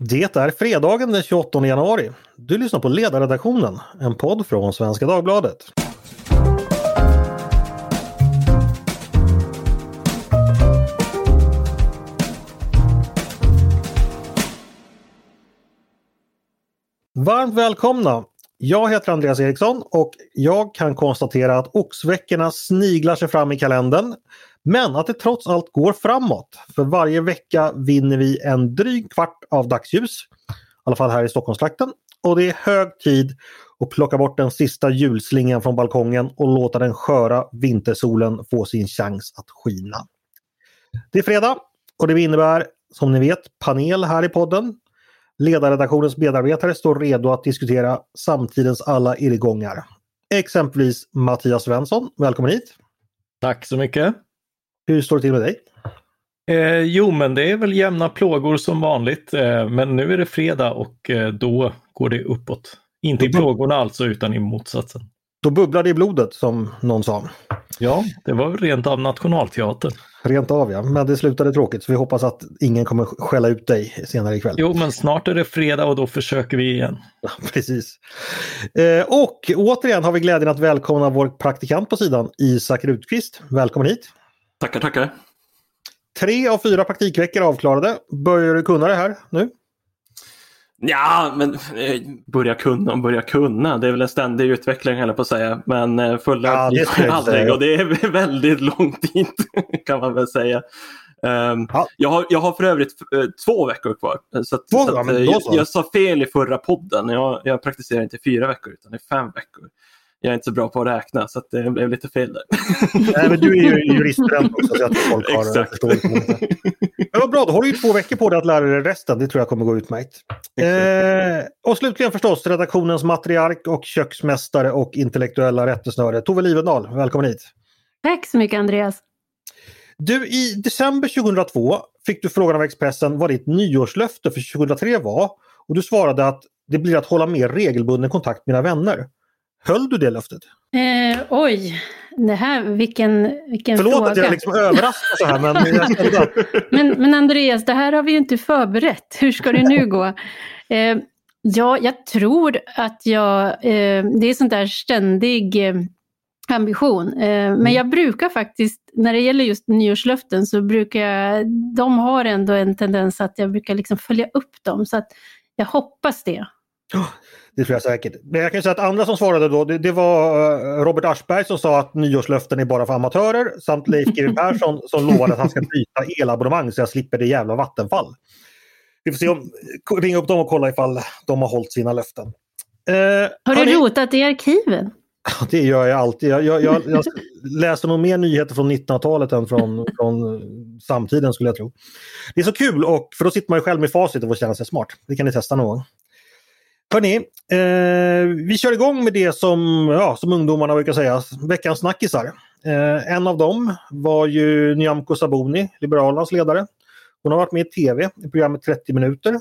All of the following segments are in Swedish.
Det är fredagen den 28 januari. Du lyssnar på Ledarredaktionen, en podd från Svenska Dagbladet. Varmt välkomna! Jag heter Andreas Eriksson och jag kan konstatera att oxveckorna sniglar sig fram i kalendern. Men att det trots allt går framåt. För varje vecka vinner vi en dryg kvart av dagsljus. I alla fall här i Stockholmstrakten. Och det är hög tid att plocka bort den sista julslingan från balkongen och låta den sköra vintersolen få sin chans att skina. Det är fredag och det innebär som ni vet panel här i podden. Ledarredaktionens medarbetare står redo att diskutera samtidens alla irrgångar. Exempelvis Mattias Svensson, välkommen hit! Tack så mycket! Hur står det till med dig? Eh, jo, men det är väl jämna plågor som vanligt. Eh, men nu är det fredag och eh, då går det uppåt. Inte i plågorna alltså, utan i motsatsen. Då bubblar det i blodet som någon sa. Ja, det var rent av nationalteatern. Rent av ja, men det slutade tråkigt så vi hoppas att ingen kommer skälla ut dig senare ikväll. Jo, men snart är det fredag och då försöker vi igen. Ja, precis. Eh, och återigen har vi glädjen att välkomna vår praktikant på sidan, Isak Rutqvist. Välkommen hit! Tackar, tackar! Tre av fyra praktikveckor avklarade. Börjar du kunna det här nu? Ja, men eh, börja kunna och börja kunna. Det är väl en ständig utveckling, höll på att säga. Men eh, fullärd blir man aldrig och det är väldigt lång tid kan man väl säga. Um, ja. jag, har, jag har för övrigt uh, två veckor kvar. Så, att, två, så att, uh, jag, jag, sa fel i förra podden. Jag, jag praktiserar inte fyra veckor utan i fem veckor jag är inte så bra på att räkna så att det blev lite fel där. Nej, men du är ju juriststudent också så att folk har Exakt. förståelse. Men vad bra, då har du ju två veckor på dig att lära dig resten. Det tror jag kommer gå utmärkt. Eh, och slutligen förstås redaktionens matriark och köksmästare och intellektuella rättesnöre Tove Livendal. Välkommen hit! Tack så mycket Andreas! Du, i december 2002 fick du frågan av Expressen vad ditt nyårslöfte för 2003 var. Och du svarade att det blir att hålla mer regelbunden kontakt med mina vänner. Höll du det löftet? Eh, oj, det här, vilken, vilken Förlåt fråga. att jag liksom överraskar så här men, men, men Andreas, det här har vi ju inte förberett. Hur ska det nu gå? Eh, ja, jag tror att jag, eh, det är sånt där ständig eh, ambition. Eh, men mm. jag brukar faktiskt, när det gäller just nyårslöften så brukar jag, de har ändå en tendens att jag brukar liksom följa upp dem. Så att jag hoppas det. Det tror jag säkert. Men jag kan säga att andra som svarade då, det, det var eh, Robert Aschberg som sa att nyårslöften är bara för amatörer samt Leif GW Persson som lovade att han ska byta elabonnemang så jag slipper det jävla Vattenfall. Vi får se om, ringa upp dem och kolla ifall de har hållit sina löften. Eh, har du hörni, rotat i arkiven? Det gör jag alltid. Jag, jag, jag, jag läser nog mer nyheter från 1900-talet än från, från samtiden skulle jag tro. Det är så kul och för då sitter man ju själv med facit och får känna sig smart. Det kan ni testa någon gång. Hörni, eh, vi kör igång med det som, ja, som ungdomarna brukar säga, veckans snackisar. Eh, en av dem var ju Nyamko Sabuni, Liberalernas ledare. Hon har varit med i tv i programmet 30 minuter.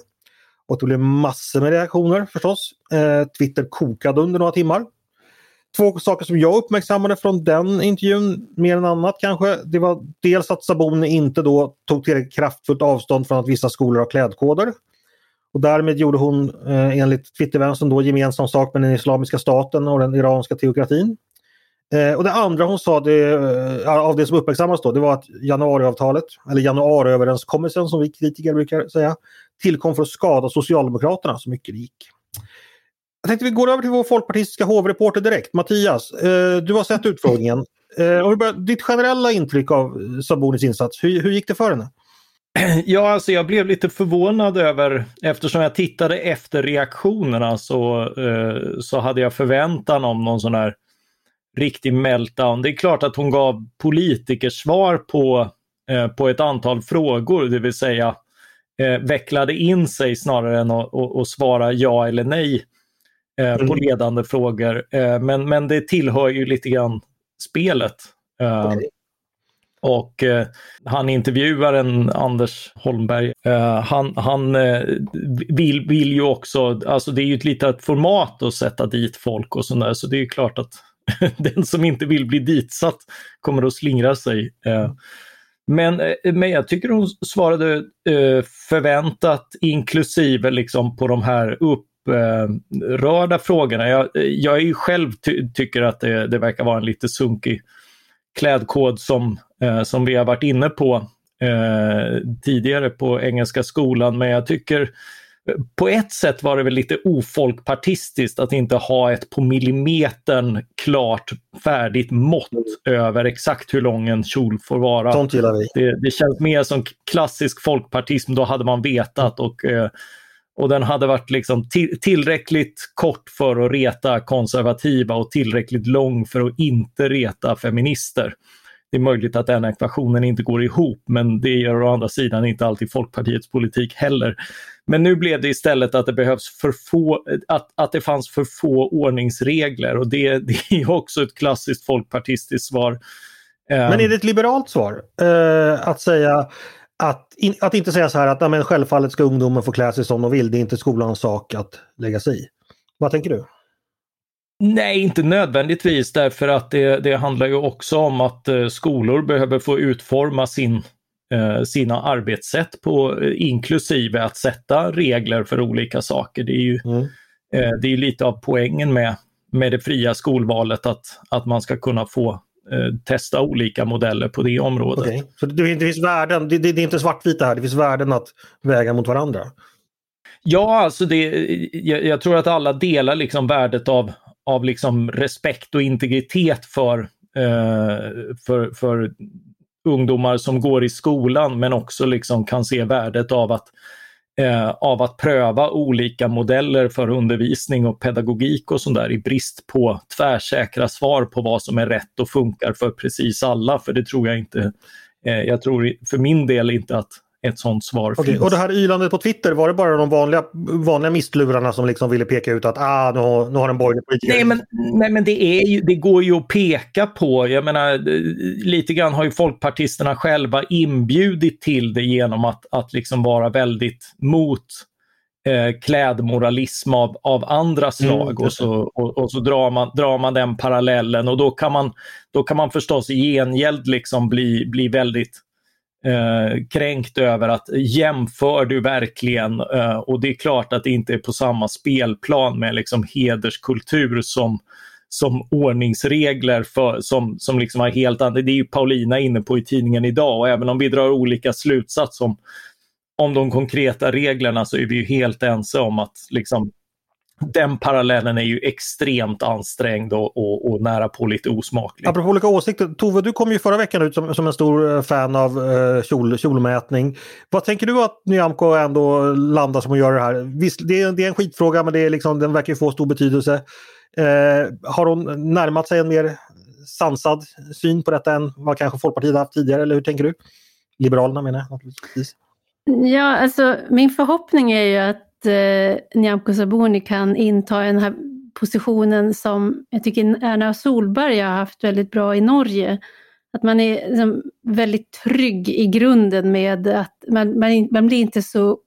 Och det blev massor med reaktioner förstås. Eh, Twitter kokade under några timmar. Två saker som jag uppmärksammade från den intervjun, mer än annat kanske, det var dels att Sabuni inte då tog tillräckligt kraftfullt avstånd från att vissa skolor har klädkoder. Och därmed gjorde hon eh, enligt Twittervänstern då gemensam sak med den Islamiska staten och den iranska teokratin. Eh, och det andra hon sa det, eh, av det som uppmärksammas då, det var att januariavtalet, eller januariöverenskommelsen som vi kritiker brukar säga, tillkom för att skada Socialdemokraterna så mycket det gick. Jag tänkte vi går över till vår folkpartistiska hovreporter direkt. Mattias, eh, du har sett utfrågningen. Eh, och börjar, ditt generella intryck av eh, Sabonis insats, hur, hur gick det för henne? Ja, alltså jag blev lite förvånad över, eftersom jag tittade efter reaktionerna så, eh, så hade jag förväntan om någon sån här riktig meltdown. Det är klart att hon gav politikersvar på, eh, på ett antal frågor, det vill säga eh, vecklade in sig snarare än att, att, svara ja eller nej eh, mm. på ledande frågor. Eh, men, men det tillhör ju lite grann spelet. Och eh, han intervjuaren Anders Holmberg, eh, han, han eh, vill, vill ju också, alltså det är ju ett litet format att sätta dit folk och sådär, så det är klart att den som inte vill bli ditsatt kommer att slingra sig. Eh, Men, eh, men jag tycker hon svarade eh, förväntat inklusive liksom på de här upprörda frågorna. Jag, jag är ju själv ty tycker att det, det, verkar vara en lite sunkig klädkod som, eh, som vi har varit inne på eh, tidigare på Engelska skolan. Men jag tycker på ett sätt var det väl lite ofolkpartistiskt att inte ha ett på millimetern klart färdigt mått över exakt hur lång en kjol får vara. Sånt gillar vi. Det, det känns mer som klassisk folkpartism, då hade man vetat och, eh, och den hade varit liksom tillräckligt kort för att reta konservativa och tillräckligt lång för att inte reta feminister. Det är möjligt att den ekvationen inte går ihop, men det gör å andra sidan inte alltid Folkpartiets politik heller. Men nu blev det istället att det behövs för få, att, att det fanns för få ordningsregler och det, det är också ett klassiskt folkpartistiskt svar. Men är det ett liberalt svar? Uh, att säga att, in, att inte säga så här att men självfallet ska ungdomen få klä sig som de vill, det är inte skolans sak att lägga sig i. Vad tänker du? Nej, inte nödvändigtvis därför att det, det handlar ju också om att eh, skolor behöver få utforma sin, eh, sina arbetssätt på, eh, inklusive att sätta regler för olika saker. Det är ju mm. det är lite av poängen med, med det fria skolvalet att, att man ska kunna få testa olika modeller på det området. Okay. Så det, det finns värden, det, det, är inte svartvitt här, det finns värden att väga mot varandra? Ja, alltså det, jag, jag, tror att alla delar liksom värdet av, av liksom respekt och integritet för, eh, för, för ungdomar som går i skolan men också liksom kan se värdet av att, eh, av att pröva olika modeller för undervisning och pedagogik och sånt där i brist på tvärsäkra svar på vad som är rätt och funkar för precis alla. För det tror jag inte, eh, jag tror för min del inte att ett sånt svar okay. finns. Och det här ylandet på Twitter, var det bara de vanliga, vanliga mistlurarna som liksom ville peka ut att ah, nu, har, nu har en borgerlig politiker... Nej men, nej, men det, är ju, det går ju att peka på. Jag menar, lite grann har ju folkpartisterna själva inbjudit till det genom att, att liksom vara väldigt mot eh, klädmoralism av, av andra mm, slag mm, och, så, och, och, så drar man, drar man den parallellen och då kan man, då kan man förstås i gengäld liksom bli, bli väldigt eh, kränkt över att jämför du verkligen? Eh, och det är klart att det inte är på samma spelplan med liksom hederskultur som som ordningsregler för, som, som liksom har helt andra, det är ju Paulina inne på i tidningen idag och även om vi drar olika slutsatser om, om de konkreta reglerna så är vi ju helt ense om att liksom, den parallellen är ju extremt ansträngd och, och, och, nära på lite osmaklig. Apropå olika åsikter, Tove du kom ju förra veckan ut som, som en stor eh, fan av uh, kjol, kjolmätning. Vad tänker du att Nyamko ändå landar som att göra det här? Visst, det är, det är en skitfråga men det är liksom, den verkar få stor betydelse. Uh, har hon närmat sig en mer sansad syn på detta än vad kanske Folkpartiet haft tidigare eller hur tänker du? Liberalerna menar jag naturligtvis. Ja, alltså min förhoppning är ju att eh, Nyamko Sabuni kan inta den här positionen som jag tycker Erna Solberg har haft väldigt bra i Norge. Att man är liksom väldigt trygg i grunden med att man, man, man, blir inte så,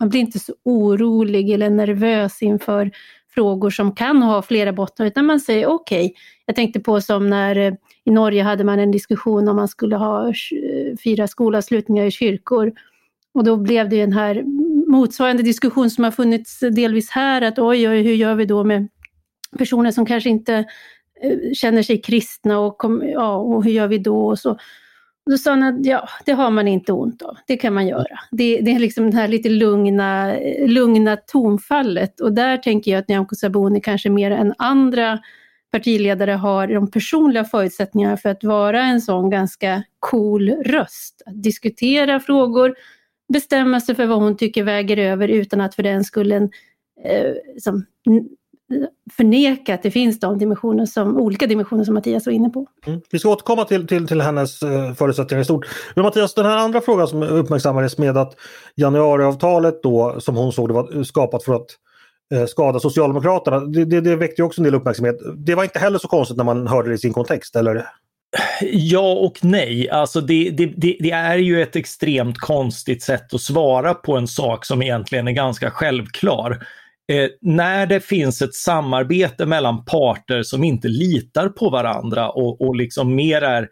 man blir inte så orolig eller nervös inför frågor som kan ha flera bottnar, utan man säger okej. Okay. Jag tänkte på som när eh, i Norge hade man en diskussion om man skulle ha eh, fyra skolavslutningar i kyrkor. Och då blev det den här motsvarande diskussion som har funnits delvis här, att oj, oj, hur gör vi då med personer som kanske inte eh, känner sig kristna och, kom, ja, och hur gör vi då? Och så. då sa han att ja, det har man inte ont av, det kan man göra. Det, det är liksom det här lite lugna, lugna tonfallet och där tänker jag att Nyamko Sabuni kanske mer än andra partiledare har de personliga förutsättningarna för att vara en sån ganska cool röst. Att diskutera frågor, bestämma sig för vad hon tycker väger över utan att för den skullen eh, som, förneka att det finns de dimensioner som, olika dimensioner som Mattias var inne på. Mm. Vi ska återkomma till, till, till hennes eh, förutsättningar i stort. Men Mattias, den här andra frågan som uppmärksammades med att januariavtalet då som hon såg det var skapat för att eh, skada Socialdemokraterna. Det, det, det väckte också en del uppmärksamhet. Det var inte heller så konstigt när man hörde det i sin kontext, eller? Ja och nej. Alltså det, det, det, det, är ju ett extremt konstigt sätt att svara på en sak som egentligen är ganska självklar. Eh, när det finns ett samarbete mellan parter som inte litar på varandra och, och liksom mer är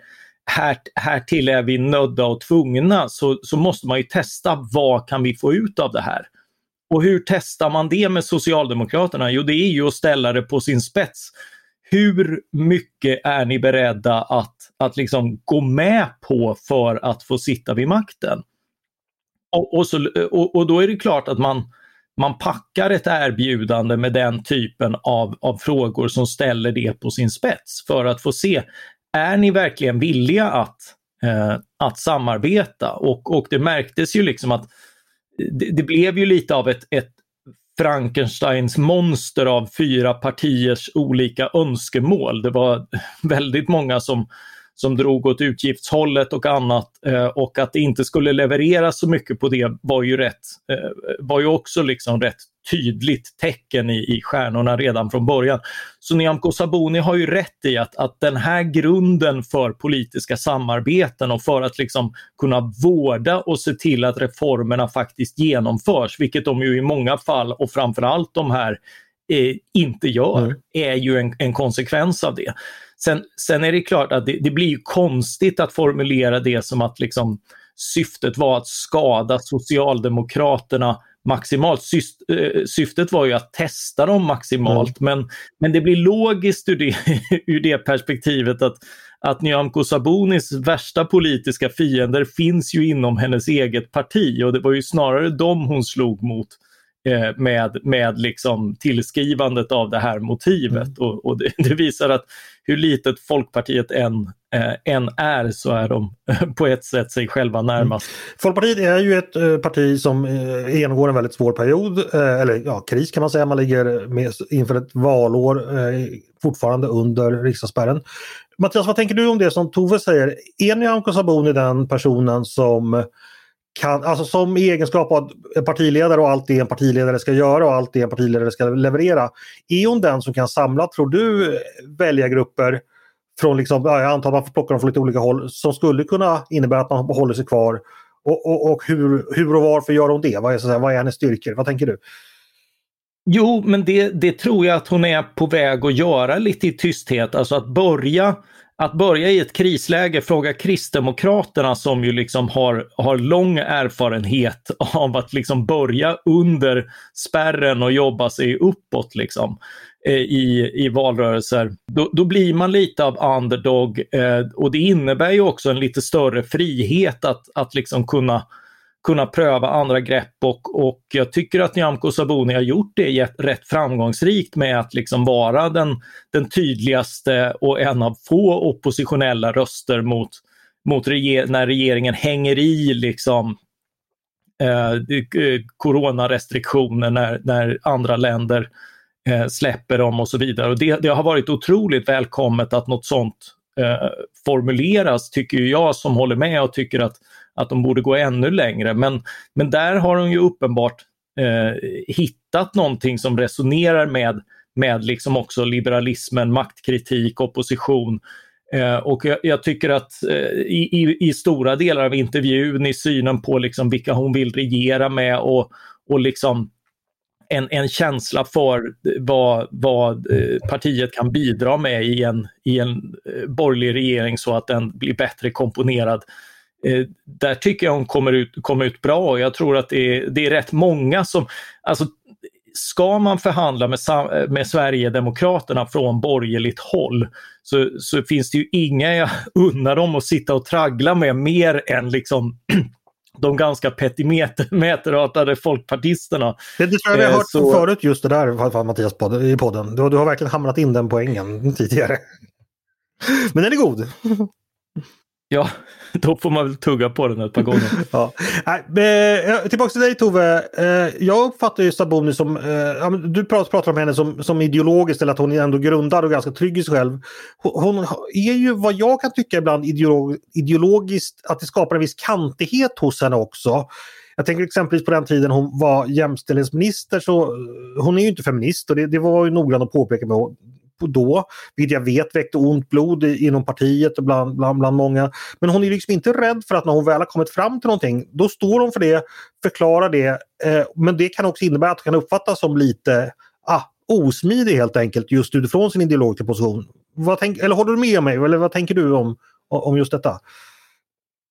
här, här till är vi nödda och tvungna så, så måste man ju testa vad kan vi få ut av det här. Och hur testar man det med Socialdemokraterna? Jo, det är ju att ställa det på sin spets. Hur mycket är ni beredda att, att liksom gå med på för att få sitta vid makten? Och, och, så, och, och då är det klart att man, man packar ett erbjudande med den typen av, av frågor som ställer det på sin spets för att få se, är ni verkligen villiga att, eh, att samarbeta? Och, och det märktes ju liksom att det, det blev ju lite av ett, ett Frankensteins monster av fyra partiers olika önskemål. Det var väldigt många som som drog åt utgiftshållet och annat eh, och att det inte skulle levereras så mycket på det var ju, rätt, eh, var ju också liksom rätt tydligt tecken i, i stjärnorna redan från början. Så Nyamko Sabuni har ju rätt i att, att den här grunden för politiska samarbeten och för att liksom kunna vårda och se till att reformerna faktiskt genomförs, vilket de ju i många fall och framförallt de här eh, inte gör, mm. är ju en, en konsekvens av det. Sen, sen är det klart att det, det blir konstigt att formulera det som att liksom, syftet var att skada Socialdemokraterna maximalt. Äh, syftet var ju att testa dem maximalt mm. men, men det blir logiskt ur det, ur det perspektivet att, att Nyamko Sabunis värsta politiska fiender finns ju inom hennes eget parti och det var ju snarare dem hon slog mot Eh, med, med liksom tillskrivandet av det här motivet. Mm. Och, och det, det, visar att hur litet Folkpartiet än, eh, än är så är de eh, på ett sätt sig själva närmast. Mm. Folkpartiet är ju ett eh, parti som eh, genomgår en väldigt svår period, eh, eller ja, kris kan man säga. Man ligger med, inför ett valår eh, fortfarande under riksdagsspärren. Mattias, vad tänker du om det som Tove säger? Är Nyamko Sabuni den personen som kan, alltså som i egenskap av partiledare och allt det en partiledare ska göra och allt det en partiledare ska leverera. Är hon den som kan samla, tror du, väljargrupper från, liksom, jag antar att man får plocka dem från lite olika håll, som skulle kunna innebära att man håller sig kvar? Och, och, och hur, hur och varför gör hon det? Vad är, så vad är hennes styrkor? Vad tänker du? Jo, men det, det tror jag att hon är på väg att göra lite i tysthet. Alltså att börja att börja i ett krisläge, fråga Kristdemokraterna som ju liksom har, har lång erfarenhet av att liksom börja under spärren och jobba sig uppåt liksom, eh, i, i valrörelser. Då, då, blir man lite av underdog eh, och det innebär ju också en lite större frihet att, att liksom kunna kunna pröva andra grepp och, och jag tycker att Nyamko Sabuni har gjort det rätt framgångsrikt med att liksom vara den, den tydligaste och en av få oppositionella röster mot, mot reger när regeringen hänger i liksom eh, eh, coronarestriktioner när, när andra länder eh, släpper dem och så vidare. Och det, det har varit otroligt välkommet att något sånt eh, formuleras, tycker jag som håller med och tycker att att de borde gå ännu längre. Men, men där har de ju uppenbart eh, hittat någonting som resonerar med, med liksom också liberalismen, maktkritik, opposition. Eh, och jag, jag, tycker att eh, i, i, stora delar av intervjun, i synen på liksom vilka hon vill regera med och, och liksom en, en känsla för vad, vad eh, partiet kan bidra med i en, i en eh, borgerlig regering så att den blir bättre komponerad Eh, där tycker jag hon kommer ut, kommer ut bra och jag tror att det är, det är rätt många som, alltså ska man förhandla med, med Sverigedemokraterna från borgerligt håll så, så finns det ju inga jag unnar dem att sitta och traggla med mer än liksom de ganska petimeterartade folkpartisterna. Det, det tror jag vi har eh, hört så... förut just det där Mattias i podden. Du, du har verkligen hamnat in den poängen tidigare. Men den är god. Ja, då får man väl tugga på den ett par gånger. ja. Nej, eh, tillbaka till dig Tove. Eh, jag uppfattar ju Sabuni som, eh, du pratar om henne som, som ideologiskt eller att hon är ändå grundad och ganska trygg i sig själv. Hon är ju vad jag kan tycka ibland ideolog, ideologiskt att det skapar en viss kantighet hos henne också. Jag tänker exempelvis på den tiden hon var jämställdhetsminister så hon är ju inte feminist och det, det var ju noggrant att påpeka med då, vilket jag vet väckte ont blod inom partiet och bland, bland, bland många. Men hon är liksom inte rädd för att när hon väl har kommit fram till någonting, då står hon för det, förklarar det. Eh, men det kan också innebära att hon kan uppfattas som lite ah, osmidig helt enkelt just utifrån sin ideologiska position. Vad tänk, eller håller du med mig eller vad tänker du om, om just detta?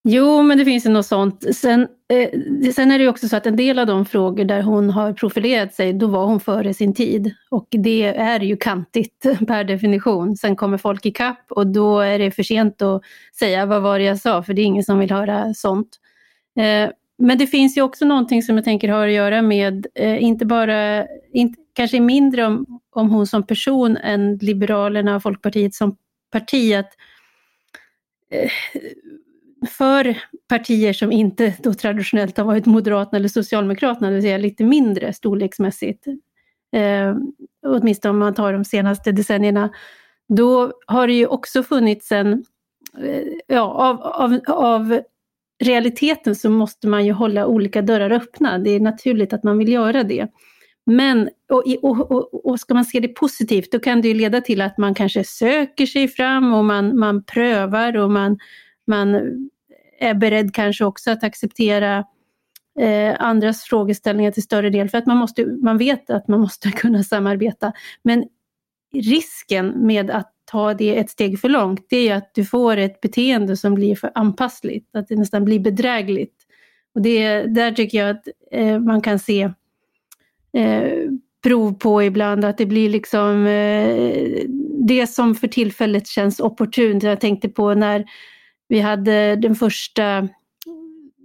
Jo, men det finns ju något sånt. Sen, eh, sen är det ju också så att en del av de frågor där hon har profilerat sig, då var hon före sin tid. Och det är ju kantigt per definition. Sen kommer folk ikapp och då är det för sent att säga vad var det jag sa, för det är ingen som vill höra sånt. Eh, men det finns ju också någonting som jag tänker har att göra med, eh, inte bara, inte, kanske mindre om, om hon som person än Liberalerna och Folkpartiet som parti, att eh, för partier som inte då traditionellt har varit Moderaterna eller Socialdemokraterna, det vill säga lite mindre storleksmässigt, eh, åtminstone om man tar de senaste decennierna, då har det ju också funnits en, eh, ja, av, av, av realiteten så måste man ju hålla olika dörrar öppna. Det är naturligt att man vill göra det. Men och, och, och, och, ska man se det positivt, då kan det ju leda till att man kanske söker sig fram och man, man prövar och man, man är beredd kanske också att acceptera eh, andras frågeställningar till större del, för att man, måste, man vet att man måste kunna samarbeta. Men risken med att ta det ett steg för långt, det är att du får ett beteende som blir för anpassligt, att det nästan blir bedrägligt. Och det, där tycker jag att eh, man kan se eh, prov på ibland, att det blir liksom eh, det som för tillfället känns opportunt. Jag tänkte på när vi hade den första,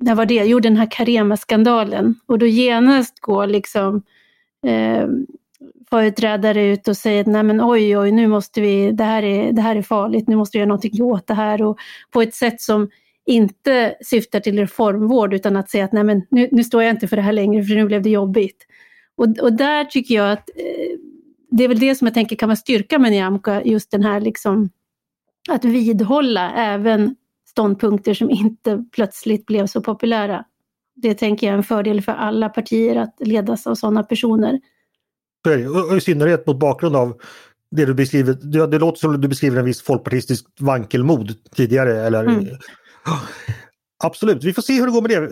när var det? Jo, den här Carema-skandalen. Och då genast går liksom eh, företrädare ut och säger nej men oj oj nu måste vi, det här, är, det här är farligt, nu måste vi göra någonting åt det här och på ett sätt som inte syftar till reformvård utan att säga att nej men nu, nu står jag inte för det här längre för nu blev det jobbigt. Och, och där tycker jag att eh, det är väl det som jag tänker kan vara styrka med Nyamko, just den här liksom att vidhålla även ståndpunkter som inte plötsligt blev så populära. Det tänker jag är en fördel för alla partier att ledas av sådana personer. Och I synnerhet mot bakgrund av det du beskriver, det låter som du beskriver en viss folkpartistisk vankelmod tidigare. Eller, mm. Absolut, vi får se hur det går med det.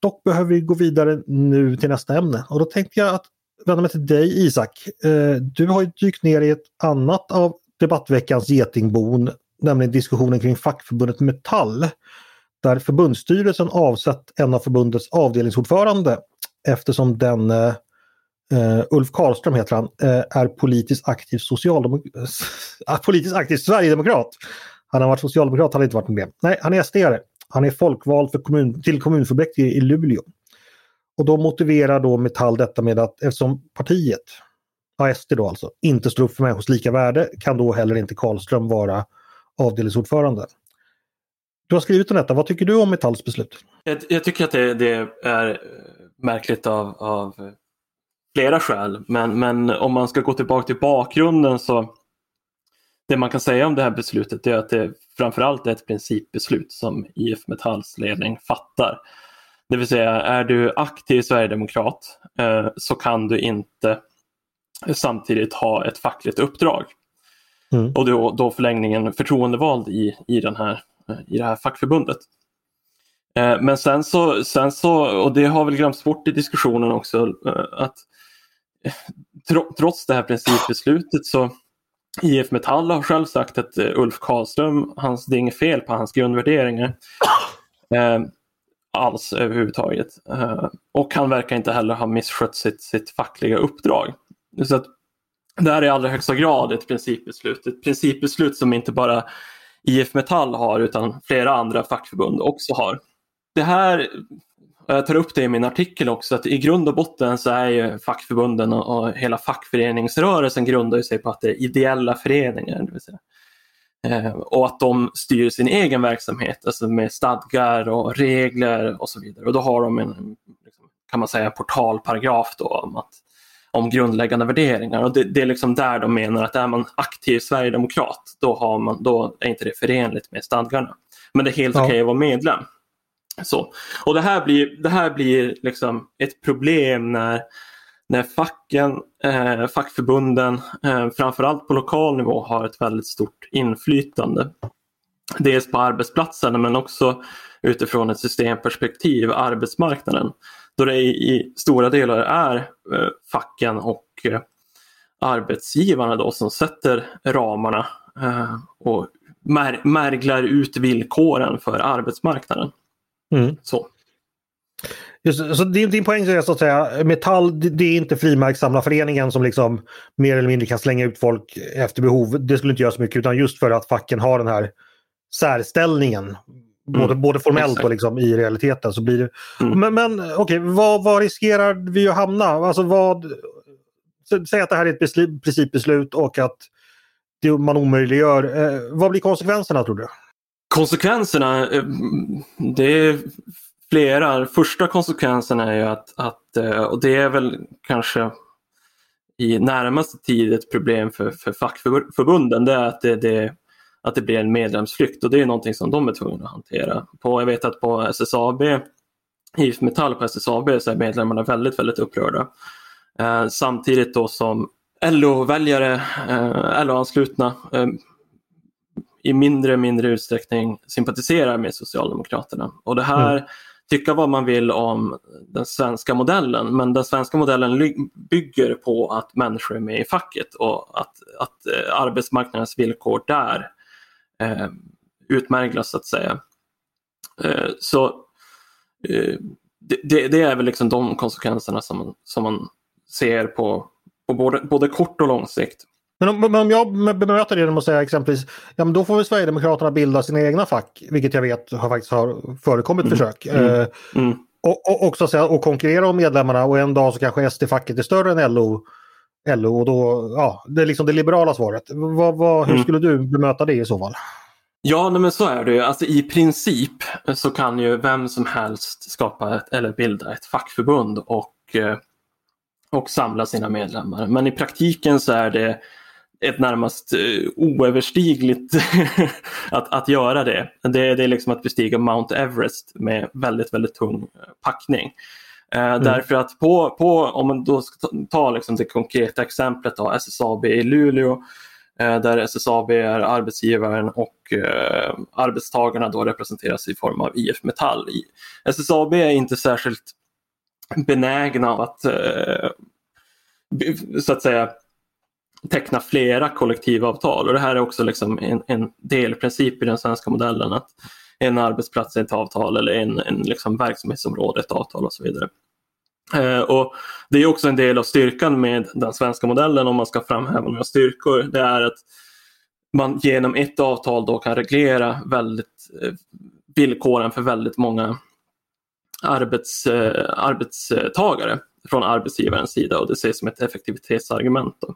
Dock behöver vi gå vidare nu till nästa ämne. Och då tänkte jag att vända mig till dig Isak. Eh, du har dykt ner i ett annat av debattveckans getingbon, nämligen diskussionen kring fackförbundet Metall. Där förbundsstyrelsen avsatt en av förbundets avdelningsordförande eftersom den uh, Ulf Karlström heter han, uh, är politiskt aktiv, socialdemok- uh, ah, politiskt aktiv sverigedemokrat. Han har varit socialdemokrat, han har inte varit med. Nej, han är SD-are. Han är folkvald för kommun, till kommunfullmäktige i Luleå. Och då motiverar då Metall detta med att eftersom partiet, ja, SD då alltså, inte står upp för människors lika värde kan då heller inte Karlström vara avdelningsordförande. Du har skrivit om detta, vad tycker du om Metalls beslut? Jag, jag tycker att det, det, är märkligt av, av flera skäl, men, men om man ska gå tillbaka till bakgrunden så det man kan säga om det här beslutet är att det framförallt är ett principbeslut som IF Metalls ledning fattar. Det vill säga, är du aktiv sverigedemokrat eh, så kan du inte samtidigt ha ett fackligt uppdrag. Mm. Och då, då förlängningen förtroendevald i, i, den här, i det här fackförbundet. Eh, men sen så, sen så, och det har väl glömts bort i diskussionen också, eh, att eh, trots det här principbeslutet så IF Metall har själv sagt att eh, Ulf Karlström, hans, det är inget fel på hans grundvärderingar. Eh, alls överhuvudtaget. Eh, och han verkar inte heller ha misskött sitt, sitt fackliga uppdrag. Så att det här är i allra högsta grad ett principbeslut. Ett principbeslut som inte bara IF Metall har utan flera andra fackförbund också har. Det här, jag tar upp det i min artikel också, att i grund och botten så är ju fackförbunden och, hela fackföreningsrörelsen grundar sig på att det är ideella föreningar. Det vill säga. Eh, och att de styr sin egen verksamhet, alltså med stadgar och regler och så vidare. Och då har de en, liksom, kan man säga, portalparagraf då om att om grundläggande värderingar. Och det, det, är liksom där de menar att är man aktiv sverigedemokrat då, har man, då är inte det förenligt med stadgarna. Men det är helt ja. okej okay att vara medlem. Så. Och det här blir, det här blir liksom ett problem när, när facken, eh, fackförbunden, eh, framförallt på lokal nivå, har ett väldigt stort inflytande. Dels på arbetsplatserna men också utifrån ett systemperspektiv, arbetsmarknaden då det i, stora delar är eh, facken och eh, arbetsgivarna då som sätter ramarna eh, och mär, märglar ut villkoren för arbetsmarknaden. Mm. Så. Just, så din, din poäng är så att säga, Metall det är inte frimärkssamlarföreningen som liksom mer eller mindre kan slänga ut folk efter behov. Det skulle inte göra så mycket utan just för att facken har den här särställningen. Mm. Både, både formellt Exakt. och liksom i realiteten. så blir det... Mm. Men, men okej, okay, vad, vad riskerar vi att hamna? Alltså vad... Säg att det här är ett principbeslut och att det man omöjliggör. Eh, vad blir konsekvenserna tror du? Konsekvenserna, eh, det är flera. Första konsekvensen är ju att, att, eh, och det är väl kanske i närmaste tid ett problem för, för fackförbunden, det är att det, det, att det blir en medlemsflykt och det är någonting som de är tvungna att hantera. På, jag vet att på SSAB, IF Metall på SSAB så är medlemmarna väldigt, väldigt upprörda. Eh, samtidigt då som LO-väljare, eh, LO-anslutna eh, i mindre och mindre utsträckning sympatiserar med Socialdemokraterna. Och det här mm tycka vad man vill om den svenska modellen men den svenska modellen bygger på att människor är med i facket och att, att eh, arbetsmarknadens villkor där eh, utmärglas så att säga. Eh, så eh, det, det, är väl liksom de konsekvenserna som, som man ser på, på både, både kort och lång sikt. Men om, men om jag bemöter det genom att säga exempelvis, ja men då får väl Sverigedemokraterna bilda sina egna fack, vilket jag vet har faktiskt har förekommit mm. försök. Mm. Eh, mm. Och, och, också och konkurrera om medlemmarna och en dag så kanske SD-facket är större än LO. LO och då, ja, det är liksom det liberala svaret. Vad, vad, hur mm. skulle du bemöta det i så fall? Ja, men så är det ju. Alltså, I princip så kan ju vem som helst skapa ett, eller bilda ett fackförbund och, eh, och samla sina medlemmar. Men i praktiken så är det ett närmast uh, oöverstigligt att, att göra det. det. Det är liksom att bestiga Mount Everest med väldigt, väldigt tung eh, packning. Uh, mm. Därför att på, på, om man då ska ta liksom det konkreta exemplet då, SSAB i Luleå uh, där SSAB är arbetsgivaren och arbetstagarna då representeras i form av IF Metall. SSAB är inte särskilt benägna att så att säga teckna flera kollektivavtal och det här är också liksom en, en delprincip i den svenska modellen att en arbetsplats ett avtal eller en, en liksom verksamhetsområde ett avtal och så vidare. Eh, och Det är också en del av styrkan med den svenska modellen om man ska framhäva några styrkor. Det är att man genom ett avtal då kan reglera väldigt, eh, villkoren för väldigt många arbets, eh, arbetstagare från arbetsgivarens sida och det ses som ett effektivitetsargument. Då.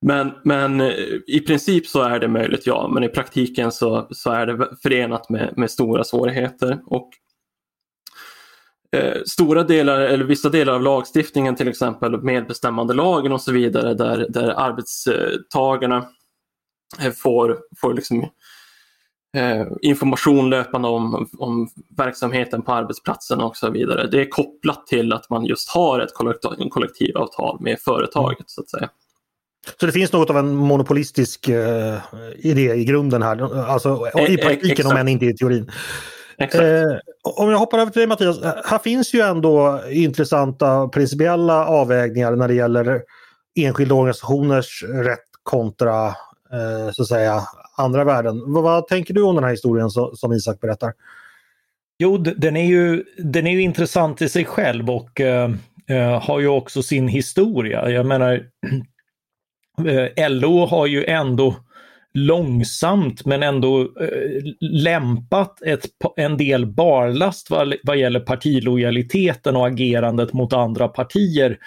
Men, men eh, i princip så är det möjligt, ja. Men i praktiken så, så är det förenat med, med stora svårigheter. Och eh, Stora delar, eller vissa delar av lagstiftningen, till exempel medbestämmandelagen och så vidare, där, där arbetstagarna eh, får, får liksom, eh, information löpande om, om verksamheten på arbetsplatsen och så vidare. Det är kopplat till att man just har ett kollektivavtal med företaget så att säga. Så det finns något av en monopolistisk uh, idé i grunden här, alltså i e- praktiken Exakt. om än inte i teorin. Eh, om jag hoppar över till dig Mattias, här finns ju ändå intressanta principiella avvägningar när det gäller enskilda organisationers rätt kontra eh, så att säga andra värden. Vad, vad, tänker du om den här historien så, som Isak berättar? Jo, den är ju, den är ju intressant i sig själv och eh, eh har ju också sin historia. Jag menar, Eh, Eh, LO har ju ändå långsamt men ändå eh, lämpat ett, en del barlast vad, vad gäller partilojaliteten och agerandet mot andra partier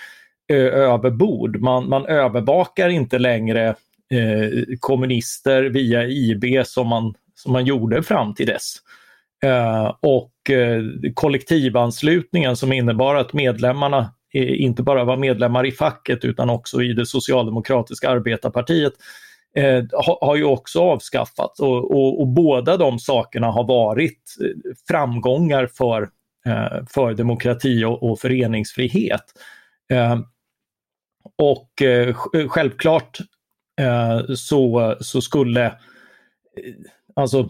eh, över bord. Man, man övervakar inte längre eh, kommunister via IB som man, som man gjorde fram till dess. Eh, och eh, kollektivanslutningen som innebar att medlemmarna Eh, inte bara var medlemmar i facket utan också i det socialdemokratiska arbetarpartiet eh, har ju också avskaffats och, och, och, båda de sakerna har varit eh, framgångar för, eh, för demokrati och, och föreningsfrihet. Eh, och eh, självklart eh, så, så skulle eh, alltså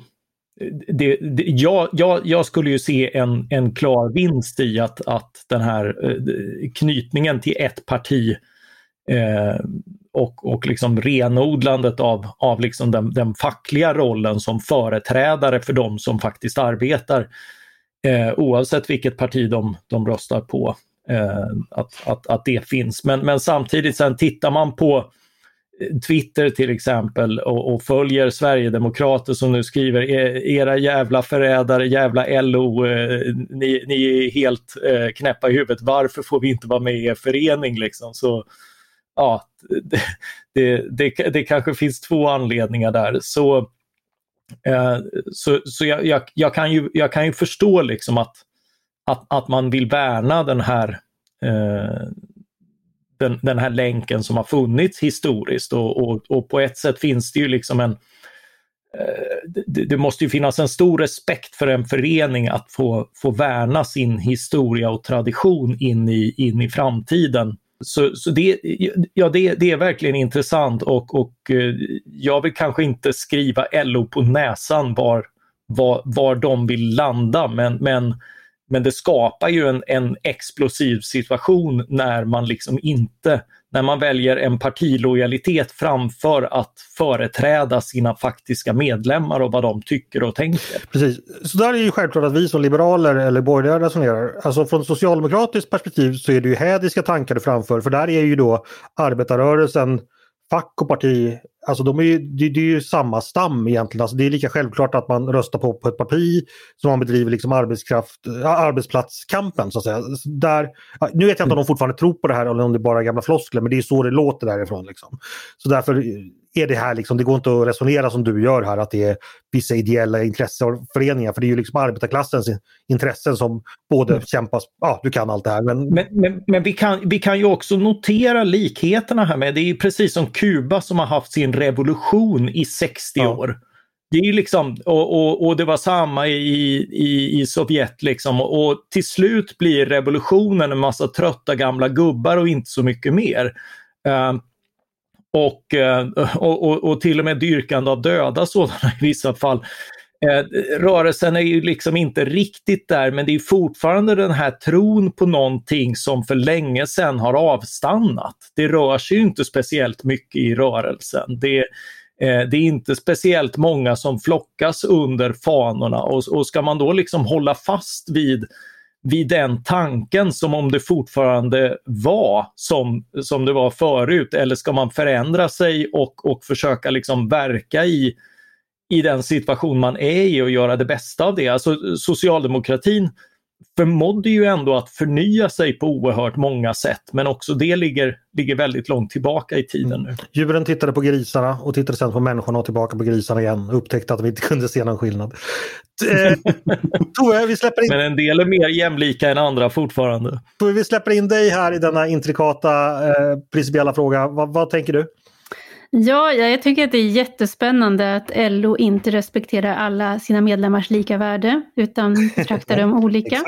det, det, jag, jag, jag, skulle ju se en, en klar vinst i att, att den här eh, knytningen till ett parti eh, och, och liksom renodlandet av, av liksom den, den fackliga rollen som företrädare för de som faktiskt arbetar eh, oavsett vilket parti de, de röstar på. Eh, att, att, att det finns. Men, men samtidigt sen tittar man på Twitter till exempel och, och, följer Sverigedemokrater som nu skriver e, era jävla förrädare, jävla LO, eh, ni, ni, är helt eh, knäppa i huvudet, varför får vi inte vara med i er förening? Liksom? Så, ja, det, det, det, det kanske finns två anledningar där. Så, eh, så, så jag, jag, jag, kan ju, jag kan ju förstå liksom att, att, att man vill värna den här eh, den, den här länken som har funnits historiskt och, och, och på ett sätt finns det ju liksom en eh, det, det, måste ju finnas en stor respekt för en förening att få, få värna sin historia och tradition in i, in i framtiden. Så, så det, ja, det, det är verkligen intressant och, och eh, jag vill kanske inte skriva LO på näsan var, var, var de vill landa men, men men det skapar ju en, en explosiv situation när man liksom inte när man väljer en partilojalitet framför att företräda sina faktiska medlemmar och vad de tycker och tänker. Precis, så där är ju självklart att vi som liberaler eller borgerliga resonerar. Alltså från socialdemokratiskt perspektiv så är det ju hädiska tankar du framför för där är ju då arbetarrörelsen fack och parti, alltså de är ju, det, det, är ju samma stam egentligen. Alltså det är lika självklart att man röstar på, på ett parti som man bedriver liksom arbetskraft, arbetsplatskampen. Så att säga. Där, nu vet jag inte om de fortfarande tror på det här eller om det bara är gamla floskler men det är så det låter därifrån. Liksom. Så därför är det här liksom, det går inte att resonera som du gör här att det är vissa ideella intresseföreningar för det är ju liksom arbetarklassens intressen som både mm. kämpas, ja du kan allt det här. Men, men, men, men, vi, kan, vi kan ju också notera likheterna här med, det är precis som Kuba som har haft sin revolution i 60 ja. år. Det är liksom, och, och, och, det var samma i, i, i Sovjet liksom och, och till slut blir revolutionen en massa trötta gamla gubbar och inte så mycket mer. Uh, och, eh, och, och, och, till och med dyrkande av döda sådana i vissa fall. Eh, rörelsen är ju liksom inte riktigt där men det är fortfarande den här tron på någonting som för länge sedan har avstannat. Det rör sig ju inte speciellt mycket i rörelsen. Det, eh, det är inte speciellt många som flockas under fanorna och, och ska man då liksom hålla fast vid vid den tanken som om det fortfarande var som, som det var förut eller ska man förändra sig och, och försöka liksom verka i, i den situation man är i och göra det bästa av det. Alltså socialdemokratin förmådde ju ändå att förnya sig på oerhört många sätt men också det ligger, ligger väldigt långt tillbaka i tiden nu. Djuren tittade på grisarna och tittade sedan på människorna och tillbaka på grisarna igen och upptäckte att de inte kunde se någon skillnad. Eh, Tove, vi släpper in... Men en del är mer jämlika än andra fortfarande. Tove, vi släpper in dig här i denna intrikata eh, principiella fråga. Va, vad tänker du? Ja, jag tycker att det är jättespännande att LO inte respekterar alla sina medlemmars lika värde utan betraktar dem olika.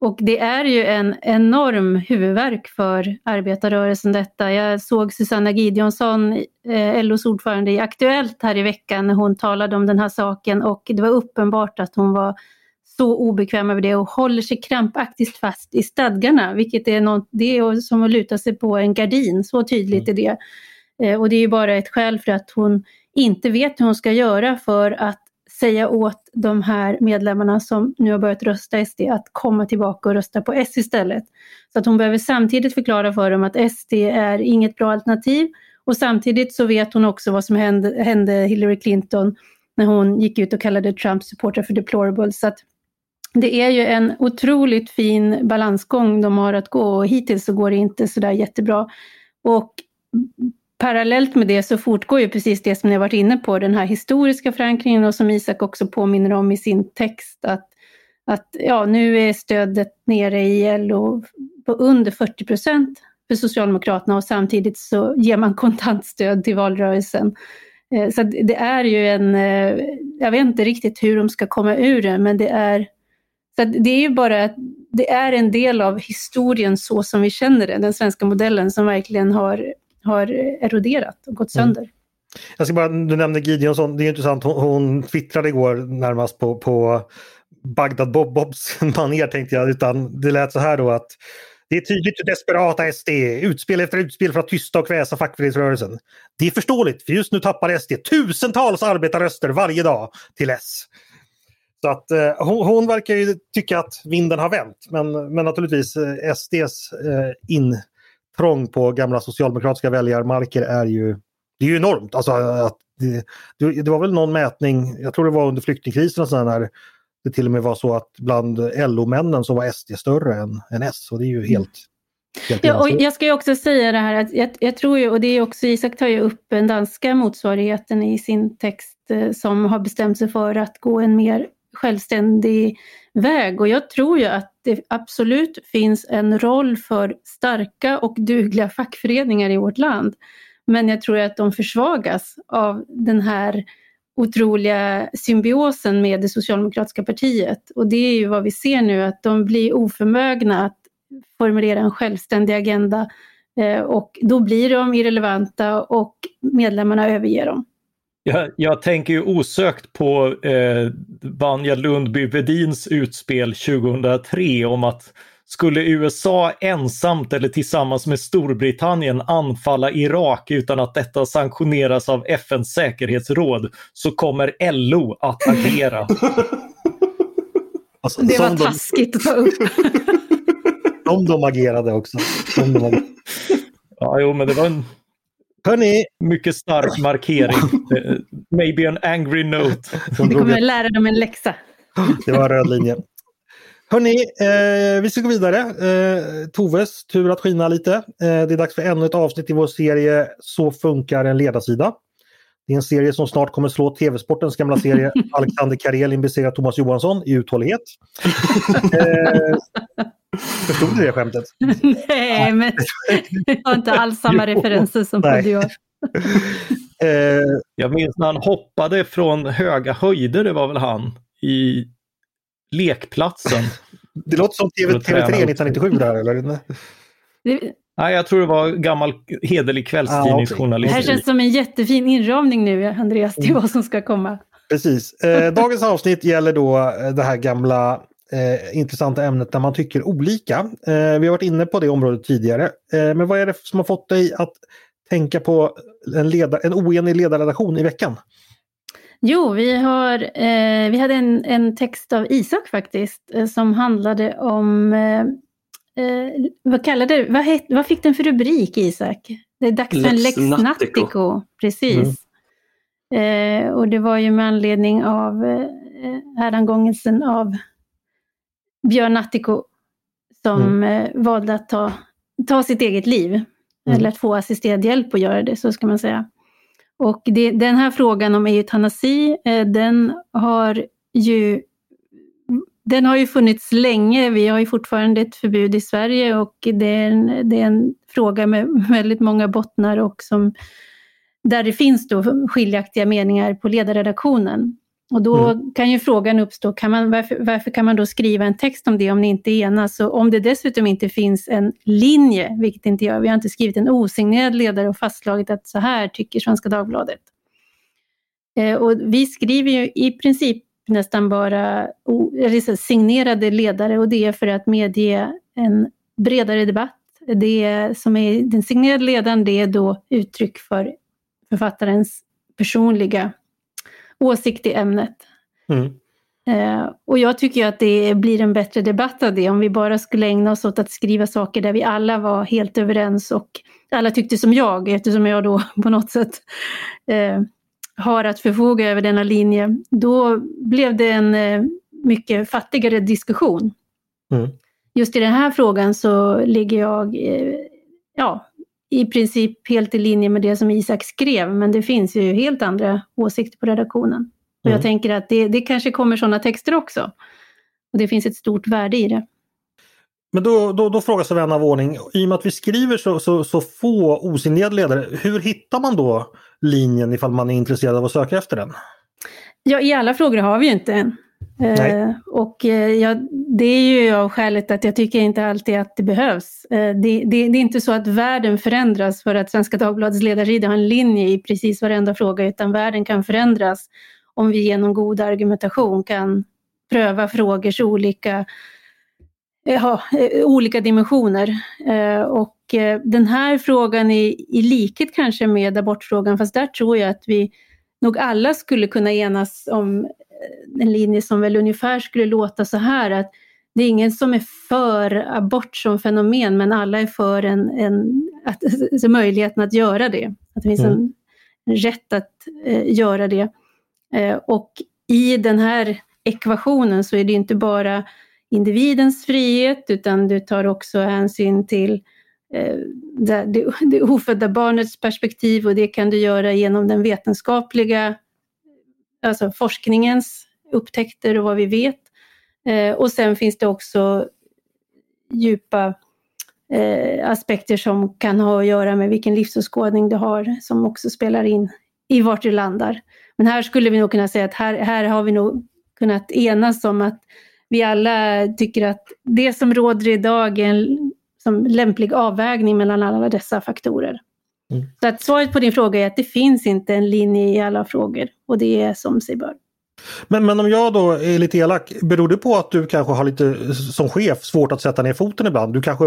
Och det är ju en enorm huvudvärk för arbetarrörelsen detta. Jag såg Susanna Gideonsson, eh, LOs ordförande i Aktuellt här i veckan när hon talade om den här saken och det var uppenbart att hon var så obekväm över det och håller sig krampaktigt fast i stadgarna, vilket är, något, det är som att luta sig på en gardin, så tydligt mm. är det. Eh, och det är ju bara ett skäl för att hon inte vet hur hon ska göra för att säga åt de här medlemmarna som nu har börjat rösta SD att komma tillbaka och rösta på S istället. Så att hon behöver samtidigt förklara för dem att SD är inget bra alternativ och samtidigt så vet hon också vad som hände, hände Hillary Clinton när hon gick ut och kallade Trumps supportrar för deplorables. Så att det är ju en otroligt fin balansgång de har att gå och hittills så går det inte sådär jättebra. Och parallellt med det så fortgår ju precis det som ni har varit inne på, den här historiska förankringen och som Isak också påminner om i sin text att, att ja, nu är stödet nere i LO på under 40 procent för Socialdemokraterna och samtidigt så ger man kontantstöd till valrörelsen. Eh, så det är ju en, eh, jag vet inte riktigt hur de ska komma ur det, men det är, så det är ju bara, det är en del av historien så som vi känner den, den svenska modellen som verkligen har har eroderat och gått mm. sönder. Mm. Jag ska bara, du nämnde Gideonsson, det är intressant, hon, hon twittrade igår närmast på, på Bagdad Bob Bobs manér tänkte jag, utan det lät så här då att Det är tydligt hur desperata SD är. Utspel efter utspel för att tysta och kväsa fackföreningsrörelsen. Det är förståeligt, för just nu tappar SD tusentals arbetarröster varje dag till S. Så att eh, hon, hon, verkar ju tycka att vinden har vänt. Men, men naturligtvis eh, SDs eh, intrång på gamla socialdemokratiska väljarmarker är ju, det är ju enormt. Alltså, att det, det var väl någon mätning, jag tror det var under flyktingkrisen, och när det till och med var så att bland LO-männen så var SD större än, än S. Och det är ju helt Ja, och jag ska ju också säga det här att jag, jag, tror ju, och det är också Isak tar ju upp den danska motsvarigheten i sin text eh, som har bestämt sig för att gå en mer självständig väg. Och jag tror ju att det absolut finns en roll för starka och dugliga fackföreningar i vårt land. Men jag tror att de försvagas av den här otroliga symbiosen med det socialdemokratiska partiet. Och det är ju vad vi ser nu, att de blir oförmögna att formulera en självständig agenda eh, och då blir de irrelevanta och medlemmarna överger dem. Jag, jag tänker ju osökt på eh, Vanja Lundby-Vedins utspel 2003 om att skulle USA ensamt eller tillsammans med Storbritannien anfalla Irak utan att detta sanktioneras av FNs säkerhetsråd så kommer LO att agera. Alltså, det var taskigt att ta upp. Som de agerade också. De agerade. Ja, jo, men det var en Hörrni. mycket stark markering. Maybe an angry note. Vi kommer lära dem en läxa. Det var röd linje. Hörni, eh, vi ska gå vidare. Eh, Toves tur att skina lite. Eh, det är dags för ännu ett avsnitt i vår serie Så funkar en ledarsida. Det är en serie som snart kommer slå TV-sportens gamla serie Alexander Karelin besegrar Thomas Johansson i uthållighet. eh, förstod du det skämtet? Nej, men jag har inte alls samma referenser som Podde gör. Eh, jag minns när han hoppade från höga höjder, det var väl han, i lekplatsen. Det låter som TV, TV3 1997 där eller? Nej, jag tror det var gammal hederlig kvällstidningsjournalist. Ah, okay. Det här känns som en jättefin inramning nu, Andreas, till vad som ska komma. Precis. Eh, dagens avsnitt gäller då eh, det här gamla eh, intressanta ämnet där man tycker olika. Eh, vi har varit inne på det området tidigare. Eh, men vad är det som har fått dig att tänka på en, ledar, en oenig ledarredaktion i veckan? Jo, vi, har, eh, vi hade en, en text av Isak faktiskt eh, som handlade om, eh, eh vad kallade vad, het, vad fick den för rubrik Isak? Det är dags för en Lex Nattico. Precis. Mm. Eh, och det var ju med anledning av eh, hädangångelsen av Björn Natthiko som mm. valde att ta, ta sitt eget liv. Mm. Eller att få assisterad hjälp att göra det, så ska man säga. Och det, den här frågan om eutanasi, eh, den har ju den har ju funnits länge. Vi har ju fortfarande ett förbud i Sverige och det är en, det är en fråga med väldigt många bottnar och som, där det finns då skiljaktiga meningar på ledarredaktionen. Och då mm. kan ju frågan uppstå, kan man, varför, varför, kan man då skriva en text om det om ni inte enas? Och om det dessutom inte finns en linje, vilket det inte gör, vi har inte skrivit en osignerad ledare och fastslagit att så här tycker Svenska Dagbladet. Eh, och vi skriver ju i princip nästan bara signerade ledare och det är för att medge en bredare debatt. Det som är den signerade ledaren, det är då uttryck för författarens personliga åsikt i ämnet. Mm. Eh, och jag tycker att det blir en bättre debatt av det om vi bara skulle ägna oss åt att skriva saker där vi alla var helt överens och alla tyckte som jag eftersom jag då på något sätt eh, har att förfoga över denna linje. Då blev det en eh, mycket fattigare diskussion. Mm. Just i den här frågan så ligger jag eh, ja, i princip helt i linje med det som Isak skrev, men det finns ju helt andra åsikter på redaktionen. Och mm. jag tänker att det, det kanske kommer sådana texter också. Och det finns ett stort värde i det. Men då, då, då frågar sig vän av ordning, i och med att vi skriver så, så, så få osignerade ledare, hur hittar man då linjen ifall man är intresserad av att söka efter den? Ja, i alla frågor har vi ju inte en. Eh, och eh, ja, det är ju av skälet att jag tycker inte alltid att det behövs. Eh, det, det, det, är inte så att världen förändras för att Svenska Dagbladets ledarsida har en linje i precis varenda fråga, utan världen kan förändras om vi genom god argumentation kan pröva frågors olika ha olika dimensioner. Och den här frågan är i likhet kanske med abortfrågan, fast där tror jag att vi nog alla skulle kunna enas om en linje som väl ungefär skulle låta så här att det är ingen som är för abort som fenomen men alla är för en, en att, alltså möjligheten att göra det. Att det finns mm. en, en rätt att eh, göra det. Eh, och i den här ekvationen så är det inte bara individens frihet utan du tar också hänsyn till eh, Eh, det, det, det ofödda barnets perspektiv och det kan du göra genom den vetenskapliga, alltså forskningens upptäckter och vad vi vet. Eh, och sen finns det också djupa eh, aspekter som kan ha att göra med vilken livsåskådning du har som också spelar in i vart du landar. Men här skulle vi nog kunna säga att här, här har vi nog kunnat enas om att vi alla tycker att det som råder idag är en som lämplig avvägning mellan alla dessa faktorer. Mm. Så att svaret på din fråga är att det finns inte en linje i alla frågor och det är som sig bör. Men, men om jag då är lite elak, beror det på att du kanske har lite som chef svårt att sätta ner foten ibland? Du kanske,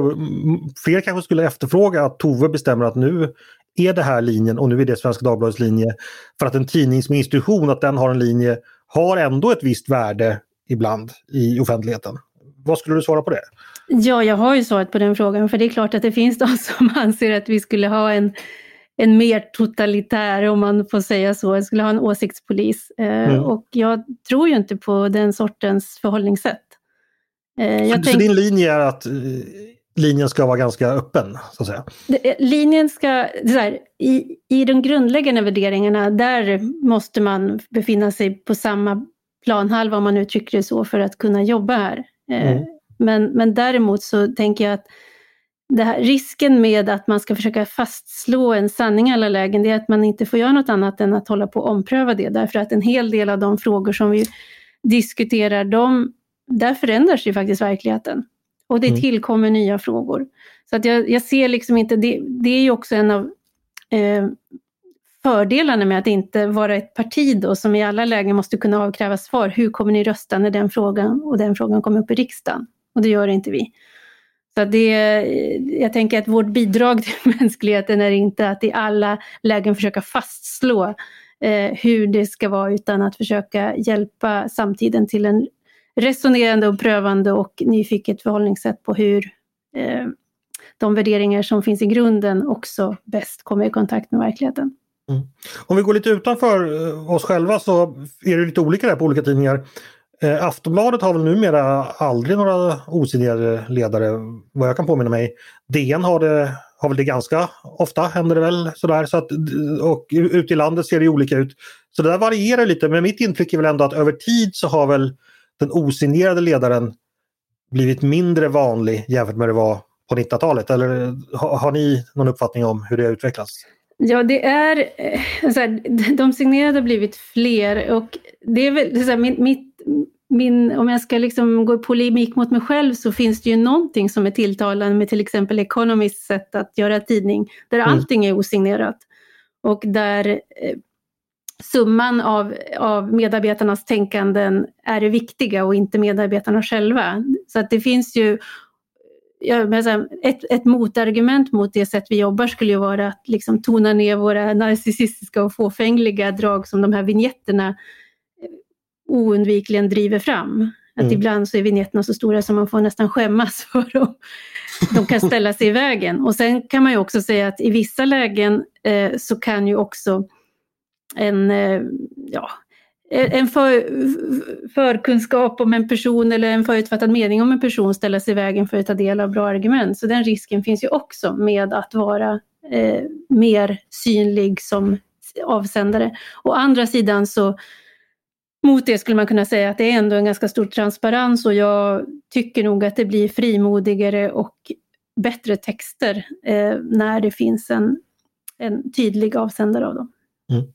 fler kanske skulle efterfråga att Tove bestämmer att nu är det här linjen och nu är det Svenska Dagbladets linje. För att en tidning som institution, att den har en linje, har ändå ett visst värde ibland i offentligheten. Vad skulle du svara på det? Ja, jag har ju svarat på den frågan, för det är klart att det finns de som anser att vi skulle ha en en mer totalitär, om man får säga så, jag skulle ha en åsiktspolis. Eh, mm. Och jag tror ju inte på den sortens förhållningssätt. Eh, så, tänk... så din linje är att eh, linjen ska vara ganska öppen, så att säga? Linjen ska, här, i, i de grundläggande värderingarna, där måste man befinna sig på samma planhalva, om man uttrycker det så, för att kunna jobba här. Mm. Men, men däremot så tänker jag att här, risken med att man ska försöka fastslå en sanning i alla lägen, det är att man inte får göra något annat än att hålla på och ompröva det. Därför att en hel del av de frågor som vi diskuterar, de, där förändras ju faktiskt verkligheten. Och det mm. tillkommer nya frågor. Så att jag, jag ser liksom inte, det, det är ju också en av eh, fördelarna med att inte vara ett parti då, som i alla lägen måste kunna avkräva svar. Hur kommer ni rösta när den frågan och den frågan kommer upp i riksdagen? Och det gör inte vi. Så det, jag tänker att vårt bidrag till mänskligheten är inte att i alla lägen försöka fastslå eh, hur det ska vara, utan att försöka hjälpa samtiden till en resonerande och prövande och nyfiket förhållningssätt på hur eh, de värderingar som finns i grunden också bäst kommer i kontakt med verkligheten. Mm. Om vi går lite utanför eh, oss själva så är det lite olika där på olika tidningar. Eh, Aftonbladet har väl numera aldrig några osignerade ledare vad jag kan påminna mig. DN har, det, har väl det ganska ofta händer det väl sådär. Så att, och ute i landet ser det olika ut. Så det där varierar lite men mitt intryck är väl ändå att över tid så har väl den osignerade ledaren blivit mindre vanlig jämfört med det var på 90-talet. Eller har, har ni någon uppfattning om hur det har utvecklats? Ja, det är så här, de signerade har blivit fler och det är väl så här, mitt min, om jag ska liksom gå i polemik mot mig själv så finns det ju någonting som är tilltalande med till exempel Economists sätt att göra tidning, där mm. allting är osignerat. Och där eh, summan av, av medarbetarnas tänkanden är det viktiga och inte medarbetarna själva. Så att det finns ju Ja, ett, ett motargument mot det sätt vi jobbar skulle ju vara att liksom tona ner våra narcissistiska och fåfängliga drag som de här vignetterna oundvikligen driver fram. Att mm. ibland så är vinjetterna så stora som man får nästan skämmas för dem. De kan ställa sig i vägen. Och sen kan man ju också säga att i vissa lägen eh, så kan ju också en, eh, ja, Eh, en för, förkunskap om en person eller en förutfattad mening om en person ställa sig i vägen för att ta del av bra argument. Så den risken finns ju också med att vara eh, mer synlig som avsändare. Å andra sidan så mot det skulle man kunna säga att det är ändå en ganska stor transparens och jag tycker nog att det blir frimodigare och bättre texter eh, när det finns en, en tydlig avsändare av dem. Mm.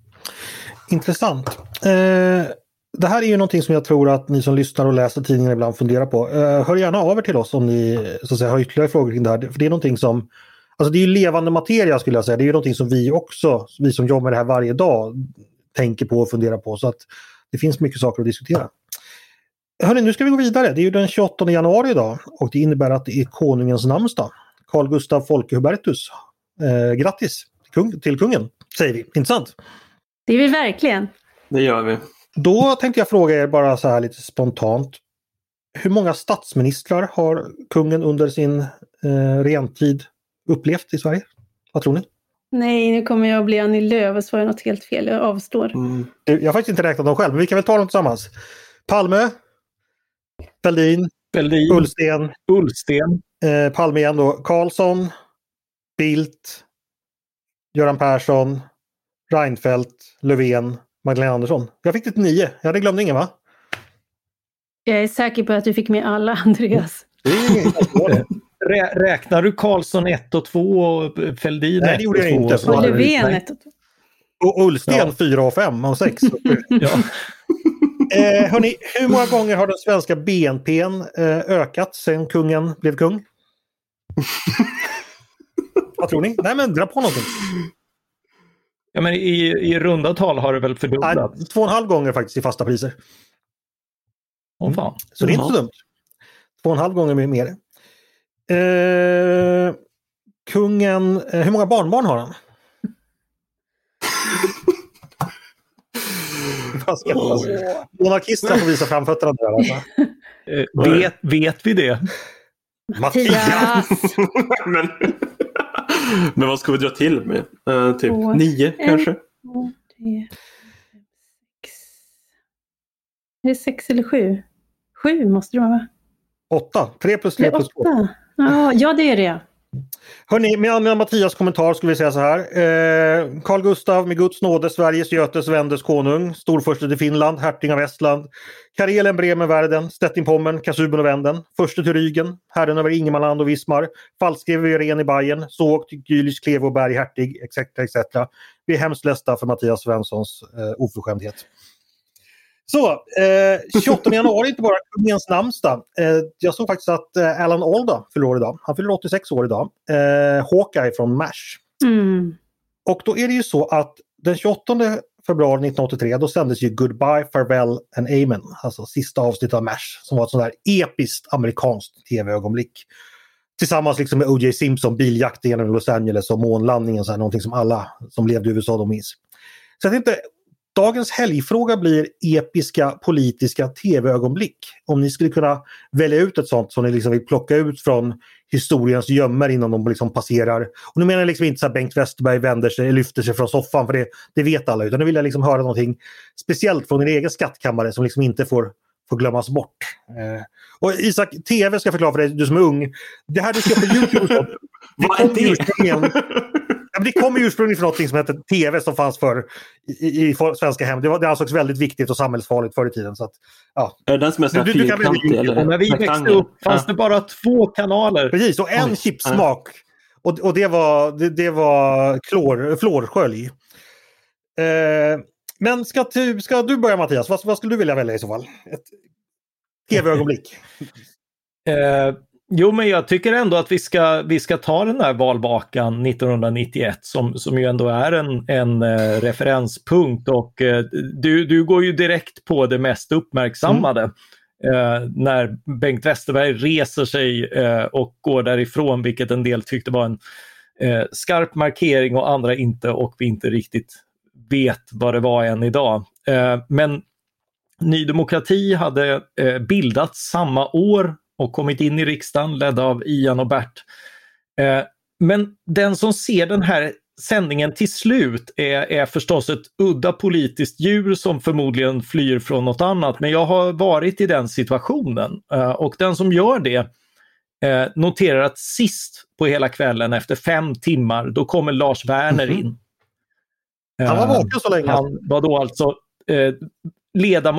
Intressant. Eh, det här är ju någonting som jag tror att ni som lyssnar och läser tidningen ibland funderar på. Eh, hör gärna av er till oss om ni så att säga, har ytterligare frågor kring det här. För det är någonting som Alltså det är ju levande materia skulle jag säga. Det är ju någonting som vi också, vi som jobbar med det här varje dag, tänker på och funderar på. Så att det finns mycket saker att diskutera. Hörni, nu ska vi gå vidare. Det är ju den 28 januari idag och det innebär att det är konungens namnsdag. Carl Gustaf Folke Hubertus. Eh, grattis till, kung, till kungen, säger vi. Intressant. Det är vi verkligen. Det gör vi. Då tänkte jag fråga er bara så här lite spontant. Hur många statsministrar har kungen under sin eh, rentid upplevt i Sverige? Vad tror ni? Nej, nu kommer jag att bli Annie Lööf och svara något helt fel. Jag avstår. Mm. Jag har faktiskt inte räknat dem själv, men vi kan väl ta dem tillsammans. Palme, Fälldin, Fälldin, Ullsten, Ullsten, eh, Palme igen då, Karlsson, Bildt, Göran Persson, Reinfeldt, Löfven, Magdalena Andersson. Jag fick det nio. Jag hade glömt ingen va? Jag är säker på att du fick med alla, Andreas. Rä, räknar du Karlsson 1 och 2 och Fälldin Nej, 1 det gjorde jag och 2? inte. Och Löfven. Nej. ett och två. Och Ullsten Ja. 4 och 5 och 6. Ja. eh, hörni, hur många gånger har den svenska BNPn eh, ökat sedan kungen blev kung? Vad tror ni? Nej men dra på någonting. Ja, men i, I runda tal har det väl Nej, fördubblats? två och en halv gånger faktiskt i fasta priser. Åh fan. Så det är inte så dumt. Två och en halv gånger mer. Eh, kungen, eh, hur många barnbarn har han? Vad skrattas? Monarkisterna får visa framfötterna där alltså. Eh, vet, vet vi det? Mattias! men, men vad ska vi dra till med? Eh, typ Två. nio En. kanske? Två, tre, sex. Är det sex eller sju? Sju måste det vara, va? Åtta. Tre plus tre plus två. åtta. Ja, ja, det är det. Hörni, med anledning av Mattias kommentar skulle vi säga så här. Eh, Carl Gustav med Guds nåde, Sveriges, Götes, Vendes konung, storfurste till Finland, hertig av Estland, Karelen, Bremen, Värden, Stettin, Pommern, Kasuben och Venden, förste till Rygen, herren över Ingermanland och Wismar, falskskrev Ren i Bayern, såg till och Berg, hertig, etc. etc. Vi är hemskt ledsna för Mattias Svenssons eh, oförskämdhet. Så, eh, 28 januari är inte bara kungens namnsdag. Eh, jag såg faktiskt att eh, Alan Alda fyller år idag. Han fyller 86 år idag. Eh, Hawkeye från MASH. Mm. Och då är det ju så att den 28 februari 1983 då sändes ju Goodbye, Farewell and Amen. Alltså sista avsnittet av MASH. Som var ett sånt där episkt amerikanskt tv-ögonblick. Tillsammans liksom med O.J. Simpson, biljakten genom Los Angeles och månlandningen. Så här, någonting som alla som levde i USA då minns. Så jag tänkte, dagens helgfråga blir episka politiska tv-ögonblick. Om ni skulle kunna välja ut ett sånt som ni liksom vill plocka ut från historiens gömmer innan de liksom passerar. Och nu menar jag liksom inte så att Bengt Westerberg vänder sig, lyfter sig från soffan för det, det vet alla. Utan nu vill jag liksom höra någonting speciellt från din egen skattkammare som liksom inte får, får glömmas bort. Eh, och Isak, tv ska jag förklara för dig, du som är ung. Det här du ser på Youtube, det Vad är det? Ja, men det kommer ju ursprungligen från något som hette tv som fanns för i, i, i svenska hem. Det, var, det ansågs väldigt viktigt och samhällsfarligt förr i tiden. Så att, ja. Är det den som är Du- du kan vilken. eller? När vi växte upp fanns det bara två kanaler. Precis, och en Oj. chipsmak. Och, och det var, det, det var klor, fluorskölj. Eh, men ska, du- ska du börja Mattias? Vad, vad skulle du vilja välja i så fall? Ett tv-ögonblick. Eh, jo, men jag tycker ändå att vi ska, vi ska ta den här valvakan 1991 som, som ju ändå är en, en eh, referenspunkt och eh, du, du går ju direkt på det mest uppmärksammade. Eh, när Bengt Westerberg reser sig eh, och går därifrån, vilket en del tyckte var en eh, skarp markering och andra inte och vi inte riktigt vet vad det var än idag. Eh, men Ny Demokrati hade bildats samma år och kommit in i riksdagen ledda av Ian och Bert. Eh, men den som ser den här sändningen till slut är, är förstås ett udda politiskt djur som förmodligen flyr från något annat. Men jag har varit i den situationen eh, och den som gör det eh, noterar att sist på hela kvällen efter fem timmar, då kommer Lars Werner Mhm. in. Han var vaken så länge. han var då alltså eh,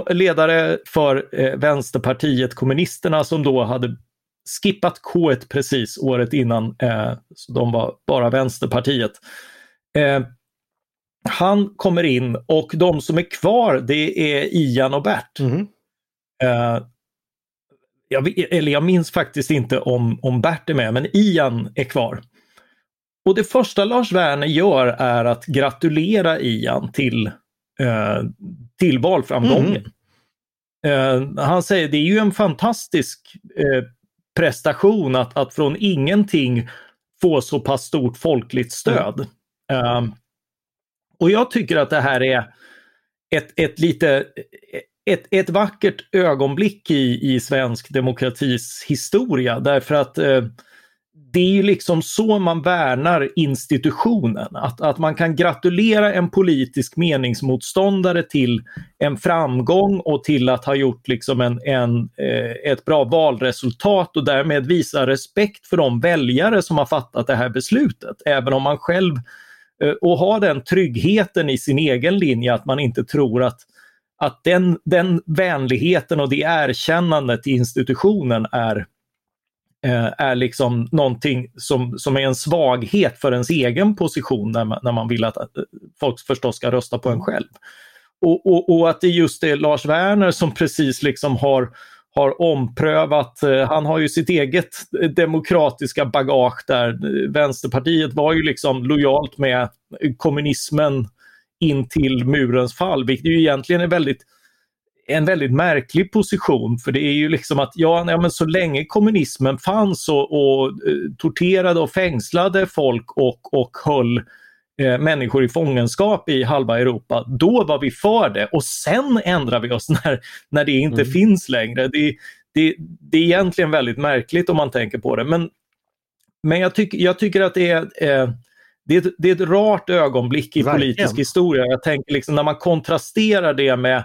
ledare för eh, Vänsterpartiet kommunisterna som då hade skippat K1 precis året innan. Eh, så de var bara Vänsterpartiet. Eh, han kommer in och de som är kvar det är Ian och Bert. Eh, jag, eller jag minns faktiskt inte om, om Bert är med, men Ian är kvar. Och det första Lars Werner gör är att gratulera Ian till, eh, till valframgången. Mhm. eh, han säger det är ju en fantastisk eh, prestation att, att från ingenting få så pass stort folkligt stöd. Mm. och jag tycker att det här är ett, ett lite ett, ett vackert ögonblick i, i svensk demokratis historia därför att eh, det är ju liksom så man värnar institutionen. Att, att man kan gratulera en politisk meningsmotståndare till en framgång och till att ha gjort liksom en, en, eh, ett bra valresultat och därmed visa respekt för de väljare som har fattat det här beslutet. Även om man själv eh, och har den tryggheten i sin egen linje att man inte tror att att den, den vänligheten och det erkännandet i institutionen är, Eh, är liksom någonting som, som är en svaghet för ens egen position när man, när man vill att eh, folk förstås ska rösta på en själv. Och, och, och att det just är Lars Werner som precis liksom har har omprövat, eh, han har ju sitt eget demokratiska bagage där. Vänsterpartiet var ju liksom lojalt med kommunismen in till murens fall, vilket ju egentligen är väldigt en väldigt märklig position för det är ju liksom att ja, ja men så länge kommunismen fanns och, och eh, torterade och fängslade folk och, och höll eh, människor i fångenskap i halva Europa, då var vi för det och sen ändrar vi oss när, när det inte mm. finns längre. Det, det, det är egentligen väldigt märkligt om man tänker på det men, men jag, tyck, jag tycker att det är eh, det är, ett, det är ett rart ögonblick i Verkligen. politisk historia. Jag tänker liksom när man kontrasterar det med,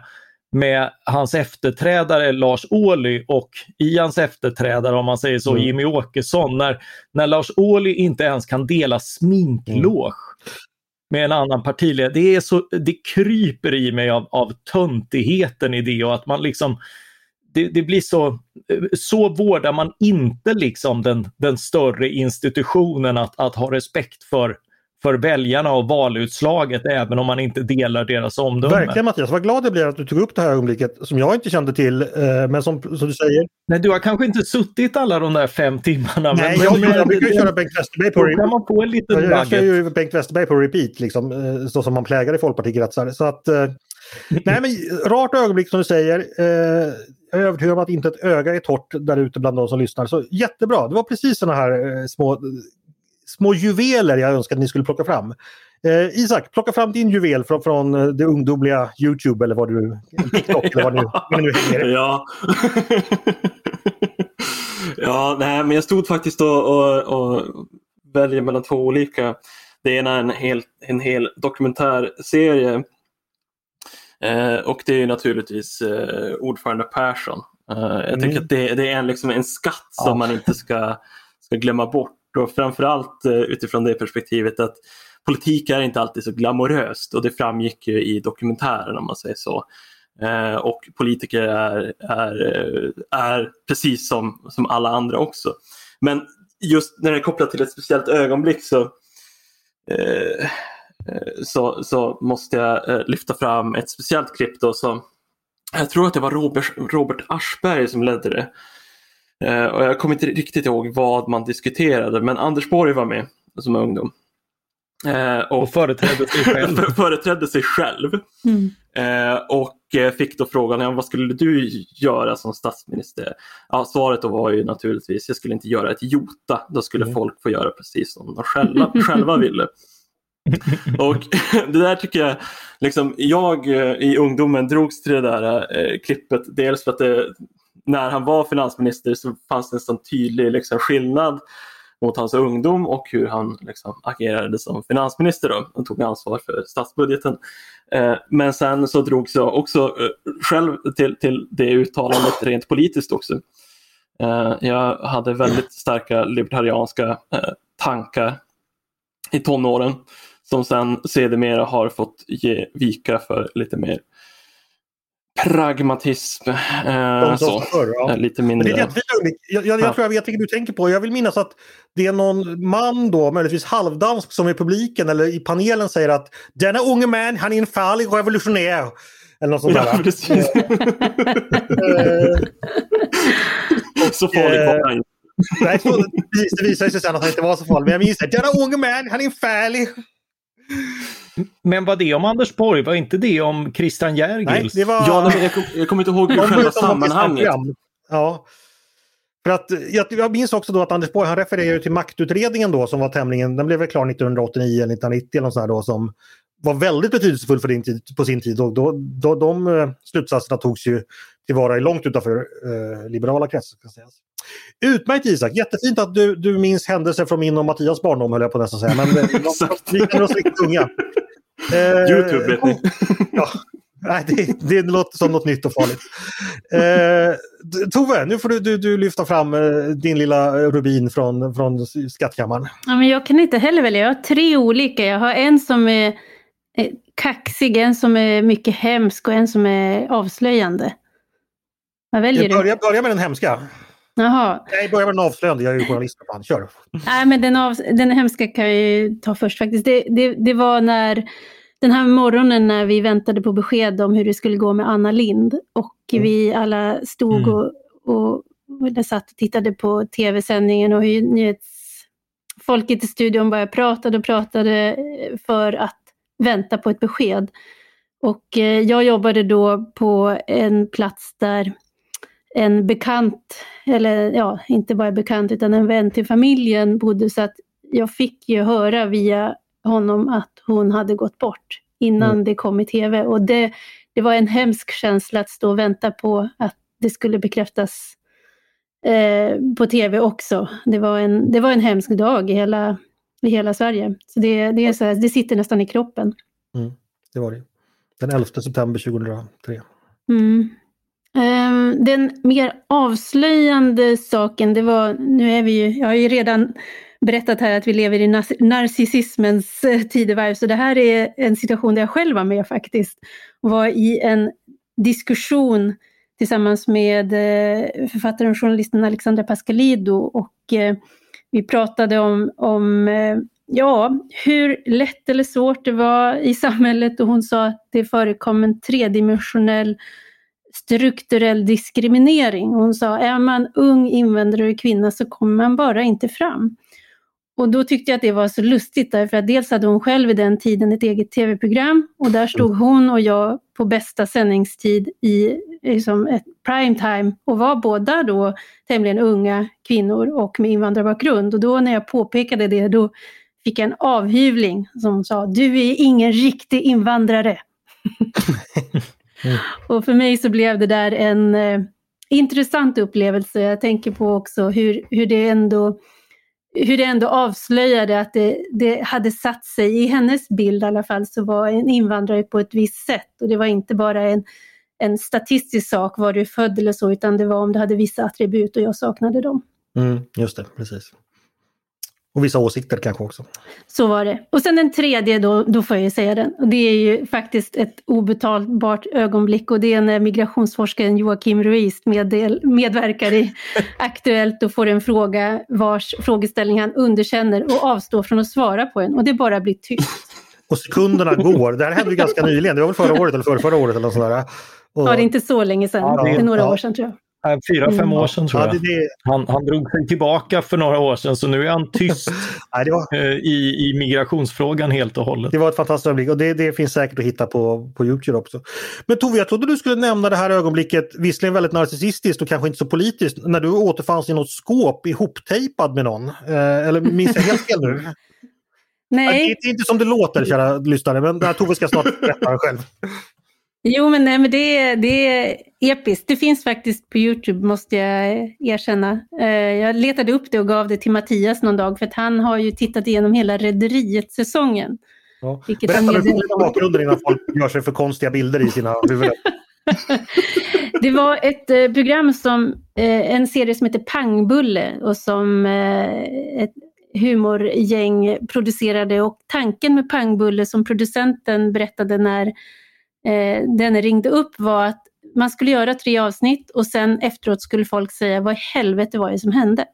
med hans efterträdare Lars Ohly och i hans efterträdare, om man säger så, mm. Jimmy Åkesson. När, när Lars Ohly inte ens kan dela sminkloge mm. med en annan partiledare. Det, är så, det kryper i mig av, av töntigheten i det och att man liksom det, det, blir så, så vårdar man inte liksom den, den större institutionen att, att ha respekt för för väljarna och valutslaget även om man inte delar deras omdöme. Verkligen Mattias, vad glad jag blir att du tog upp det här ögonblicket som jag inte kände till, eh, men som, som du säger. Nej, du har kanske inte suttit alla de där fem timmarna. Nej, men, jag, men, jag brukar köra Bengt Westerberg på repeat. kan man få en liten Jag, jag kör ju Bengt Westerberg på repeat, liksom, eh, så som man plägar i folkpartikretsar. Så att, eh, nej men rart ögonblick som du säger. Jag är övertygad om att inte ett öga är torrt där ute bland de som lyssnar. Så jättebra, det var precis sådana här små små juveler jag önskar att ni skulle plocka fram. Eh, Isak, plocka fram din juvel från, från eh, det ungdomliga Youtube eller vad du... TikTok eller vad nu, hänger. Ja. ja, nej, men jag stod faktiskt och, och, och väljer mellan två olika. Det ena är en hel, en hel dokumentärserie eh, och det är naturligtvis eh, ordförande Persson. Eh, jag mm. tänker att det, det är en, liksom en skatt som ja. man inte ska, ska glömma bort och framförallt eh, utifrån det perspektivet att politik är inte alltid så glamoröst och det framgick ju i dokumentären om man säger så. Eh, och politiker är, är, eh, är precis som, som alla andra också. Men just när det är kopplat till ett speciellt ögonblick så, eh, eh så, så måste jag lyfta fram ett speciellt klipp då som jag tror att det var Robert, Robert Aschberg som ledde det. Eh, och jag kommer inte riktigt ihåg vad man diskuterade men Anders Borg var med som ungdom. Eh, och, och företrädde sig själv. företrädde sig själv. Mm. Eh, och fick då frågan, ja, vad skulle du göra som statsminister? Ja, svaret då var ju naturligtvis, jag skulle inte göra ett jota. Då skulle mm. folk få göra precis som de själva, själva ville. och det där tycker jag, liksom, jag i ungdomen drogs till det där eh, klippet. Dels för att det när han var finansminister så fanns det en sån tydlig liksom, skillnad mot hans ungdom och hur han liksom, agerade som finansminister då, och tog ansvar för statsbudgeten. Eh, men sen så drogs jag också eh, själv till, till det uttalandet rent politiskt också. Eh, jag hade väldigt starka libertarianska eh, tankar i tonåren som sen sedermera har fått ge vika för lite mer pragmatism. Eh, så. Förr, ja. Lite mindre. det är jag, jag, jag tror jag vet vilket du tänker på. Jag vill minnas att det är någon man då, möjligtvis halvdansk, som i publiken eller i panelen säger att denna unge man, han är en farlig revolutionär. Eller något sånt ja, där. Precis. så farlig var han. Nej, det visade sig sen att han inte var så farlig. Men jag minns det. Denna unge man, han är en farlig. Men var det om Anders Borg? Var inte det om Christian Järgils? Nej, det var... Ja, men jag, kom, jag kommer inte ihåg själva sammanhanget. Ja. För att, jag, jag minns också då att Anders Borg han refererar till maktutredningen då som var tämligen, den blev väl klar 1989 eller 1990 eller något sånt då som var väldigt betydelsefull för din tid, på sin tid. Och då, då, de uh, slutsatserna togs ju tillvara långt utanför uh, liberala kretsar. Sägas. Utmärkt Isak, jättefint att du, du minns händelser från min och Mattias barndom höll jag på nästan säga. Men eh, vi är oss riktigt unga. Uh, Youtube vet ni. ja, Nej, det, det låter som något nytt och farligt. Eh, Tove, nu får du, du, du, lyfta fram eh, din lilla rubin från, från skattkammaren. Ja, men jag kan inte heller välja, jag har tre olika. Jag har en som är kaxig, en som är mycket hemsk och en som är avslöjande. Vad väljer jag börjar, du? Börja med den hemska. Jaha. Nej, börja med den avslöjande. Jag är ju journalist. Fan. Kör. Nej, men den, av, den hemska kan jag ju ta först faktiskt. Det, det, det var när den här morgonen när vi väntade på besked om hur det skulle gå med Anna Lind och mm. vi alla stod mm. och, och, och satt och tittade på tv-sändningen och hur nyhetsfolket i studion bara pratade och pratade för att vänta på ett besked. Och eh, jag jobbade då på en plats där en bekant, eller ja, inte bara bekant utan en vän till familjen bodde så att jag fick ju höra via honom att hon hade gått bort innan mm. det kom i tv. Och det, det var en hemsk känsla att stå och vänta på att det skulle bekräftas eh, på tv också. Det var en, det var en hemsk dag i hela, i hela Sverige. Så det, det, är så här, det sitter nästan i kroppen. Mm, det var det. Den 11 september 2003. Mm. Ehm, den mer avslöjande saken, det var, nu är vi ju, jag har ju redan berättat här att vi lever i narcissismens eh, tidevarv, så det här är en situation där jag själv var med faktiskt. Var i en diskussion tillsammans med eh, författaren och journalisten Alexandra Pascalido och eh, vi pratade om, om ja, hur lätt eller svårt det var i samhället och hon sa att det förekom en tredimensionell strukturell diskriminering. Hon sa, är man ung invandrare och kvinna så kommer man bara inte fram. Och då tyckte jag att det var så lustigt därför att dels hade hon själv i den tiden ett eget tv-program och där stod hon och jag på bästa sändningstid i liksom ett prime time och var båda då tämligen unga kvinnor och med invandrarbakgrund. Och då när jag påpekade det då fick jag en avhyvling som sa du är ingen riktig invandrare. och för mig så blev det där en eh, intressant upplevelse. Jag tänker på också hur, hur det ändå hur det ändå avslöjade att det, det, hade satt sig, i hennes bild i alla fall, så var en invandrare på ett visst sätt. Och det var inte bara en, en statistisk sak, var du född eller så, utan det var om du hade vissa attribut och jag saknade dem. Mm, just det, precis. Och vissa åsikter kanske också. Så var det. Och sen den tredje då, då får jag ju säga den. Och det är ju faktiskt ett obetalbart ögonblick och det är när migrationsforskaren Joakim Ruiz meddel, medverkar i Aktuellt och får en fråga vars frågeställning han underkänner och avstår från att svara på den och det bara blir tyst. och sekunderna går. Det här hände ju ganska nyligen, det var väl förra året eller förra, förra året eller sådär. Och... Ja, det är inte så länge sedan, ja, det är några ja. år sedan tror jag. Fyra, fem mm. år sedan tror jag. Ja, det, det... Han, han drog sig tillbaka för några år sedan så nu är han tyst Nej, var... Eh, i, i migrationsfrågan helt och hållet. Det var ett fantastiskt ögonblick och det, det finns säkert att hitta på, på Youtube också. Men Tove, jag trodde du skulle nämna det här ögonblicket, visserligen väldigt narcissistiskt och kanske inte så politiskt, när du återfanns i något skåp ihoptejpad med någon. Eh, eller minns jag helt fel nu? Nej. Det är inte som det låter, kära lyssnare, men Tove ska snart berätta själv. Jo, men, nej, men det, är, det är episkt. Det finns faktiskt på Youtube, måste jag erkänna. Eh, jag letade upp det och gav det till Mattias någon dag, för att han har ju tittat igenom hhela Rederiet-säsongen. Ja. Berätta nu bakgrunden innan folk gör sig för konstiga bilder i sina huvuden. det var ett eh, program som, eh, en serie som heter Pangbulle och som ett humorgäng producerade och tanken med Pangbulle som producenten berättade när eh, den ringde upp var att man skulle göra tre avsnitt och sen efteråt skulle folk säga vad i helvete var det som hände?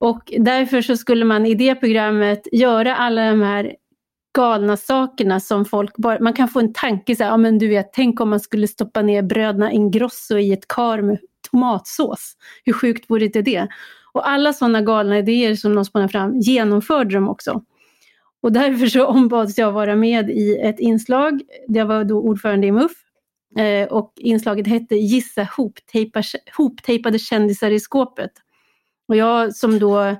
Och därför så skulle man i det programmet göra alla de här galna sakerna som folk bara, man kan få en tanke så här, ja men du vet, tänk om man skulle stoppa ner bröderna Ingrosso i ett kar med tomatsås. Hur sjukt vore inte det? Och alla sådana galna idéer som de spånade fram genomförde de också. Och därför så ombads jag vara med i ett inslag. Jag var då ordförande i MUF. Eh, och inslaget hette Gissa hoptejpade kändisar i skåpet. Och jag som då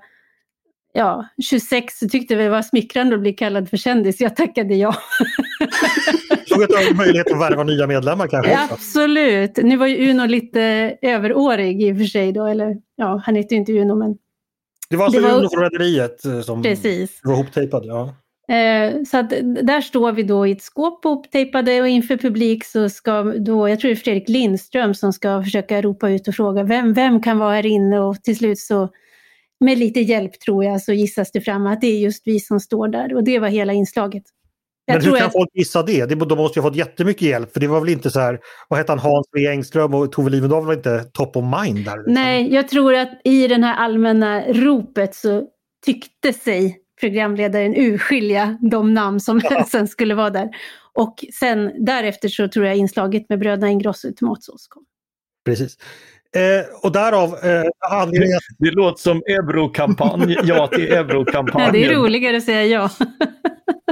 ja, 26 tyckte det var smickrande att bli kallad för kändis. Jag tackade ja. Såg att du hade möjlighet att värva nya medlemmar kanske? Ja, absolut. Nu var ju Uno lite överårig i och för sig då, eller ja, han heter ju inte Uno men... Det var alltså det var... Uno från Rederiet eh, som Precis. var hoptejpad? Ja. Eh, så att där står vi då i ett skåp hoptejpade och inför publik så ska då, jag tror det är Fredrik Lindström som ska försöka ropa ut och fråga vem, vem kan vara här inne och till slut så med lite hjälp tror jag så gissas det fram att det är just vi som står där och det var hela inslaget. Jag Men hur kan att... folk gissa det? De måste ju ha fått jättemycket hjälp för det var väl inte så här, vad hette han, Hans W Engström och Tove Livendal var inte top of mind där? Liksom. Nej, jag tror att i det här allmänna ropet så tyckte sig programledaren urskilja de namn som ja. sen skulle vara där. Och sen därefter så tror jag inslaget med bröderna Ingrosso tomatsås kom. Precis. Eh, och därav eh, anledningen... Det, det låter som eurokampanj, ja till eurokampanjen. Det är roligare att säga ja.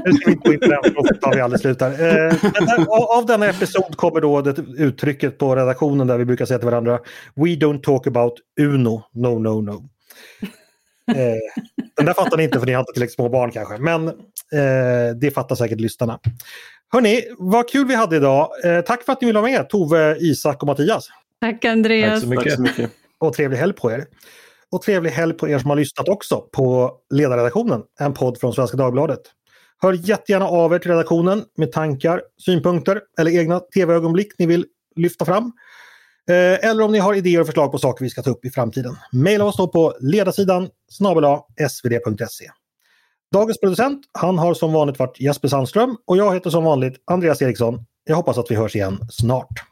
nu ska vi gå in på den, då tar vi aldrig slut här. Eh, där, av denna episod kommer då det uttrycket på redaktionen där vi brukar säga till varandra We don't talk about Uno, no no no. Eh, den där fattar ni inte för ni har inte tillräckligt små barn kanske, men eh, det fattar säkert lyssnarna. Hörni, vad kul vi hade idag. Eh, tack för att ni ville vara med, Tove, Isak och Mattias. Tack Andreas. Tack så mycket. Tack så mycket. Och trevlig helg på er. Och trevlig helg på er som har lyssnat också på Ledarredaktionen, en podd från Svenska Dagbladet. Hör jättegärna av er till redaktionen med tankar, synpunkter eller egna tv-ögonblick ni vill lyfta fram. Eh, eller om ni har idéer och förslag på saker vi ska ta upp i framtiden. Maila oss då på ledarsidan snabel svd.se. Dagens producent, han har som vanligt varit Jesper Sandström och jag heter som vanligt Andreas Eriksson. Jag hoppas att vi hörs igen snart.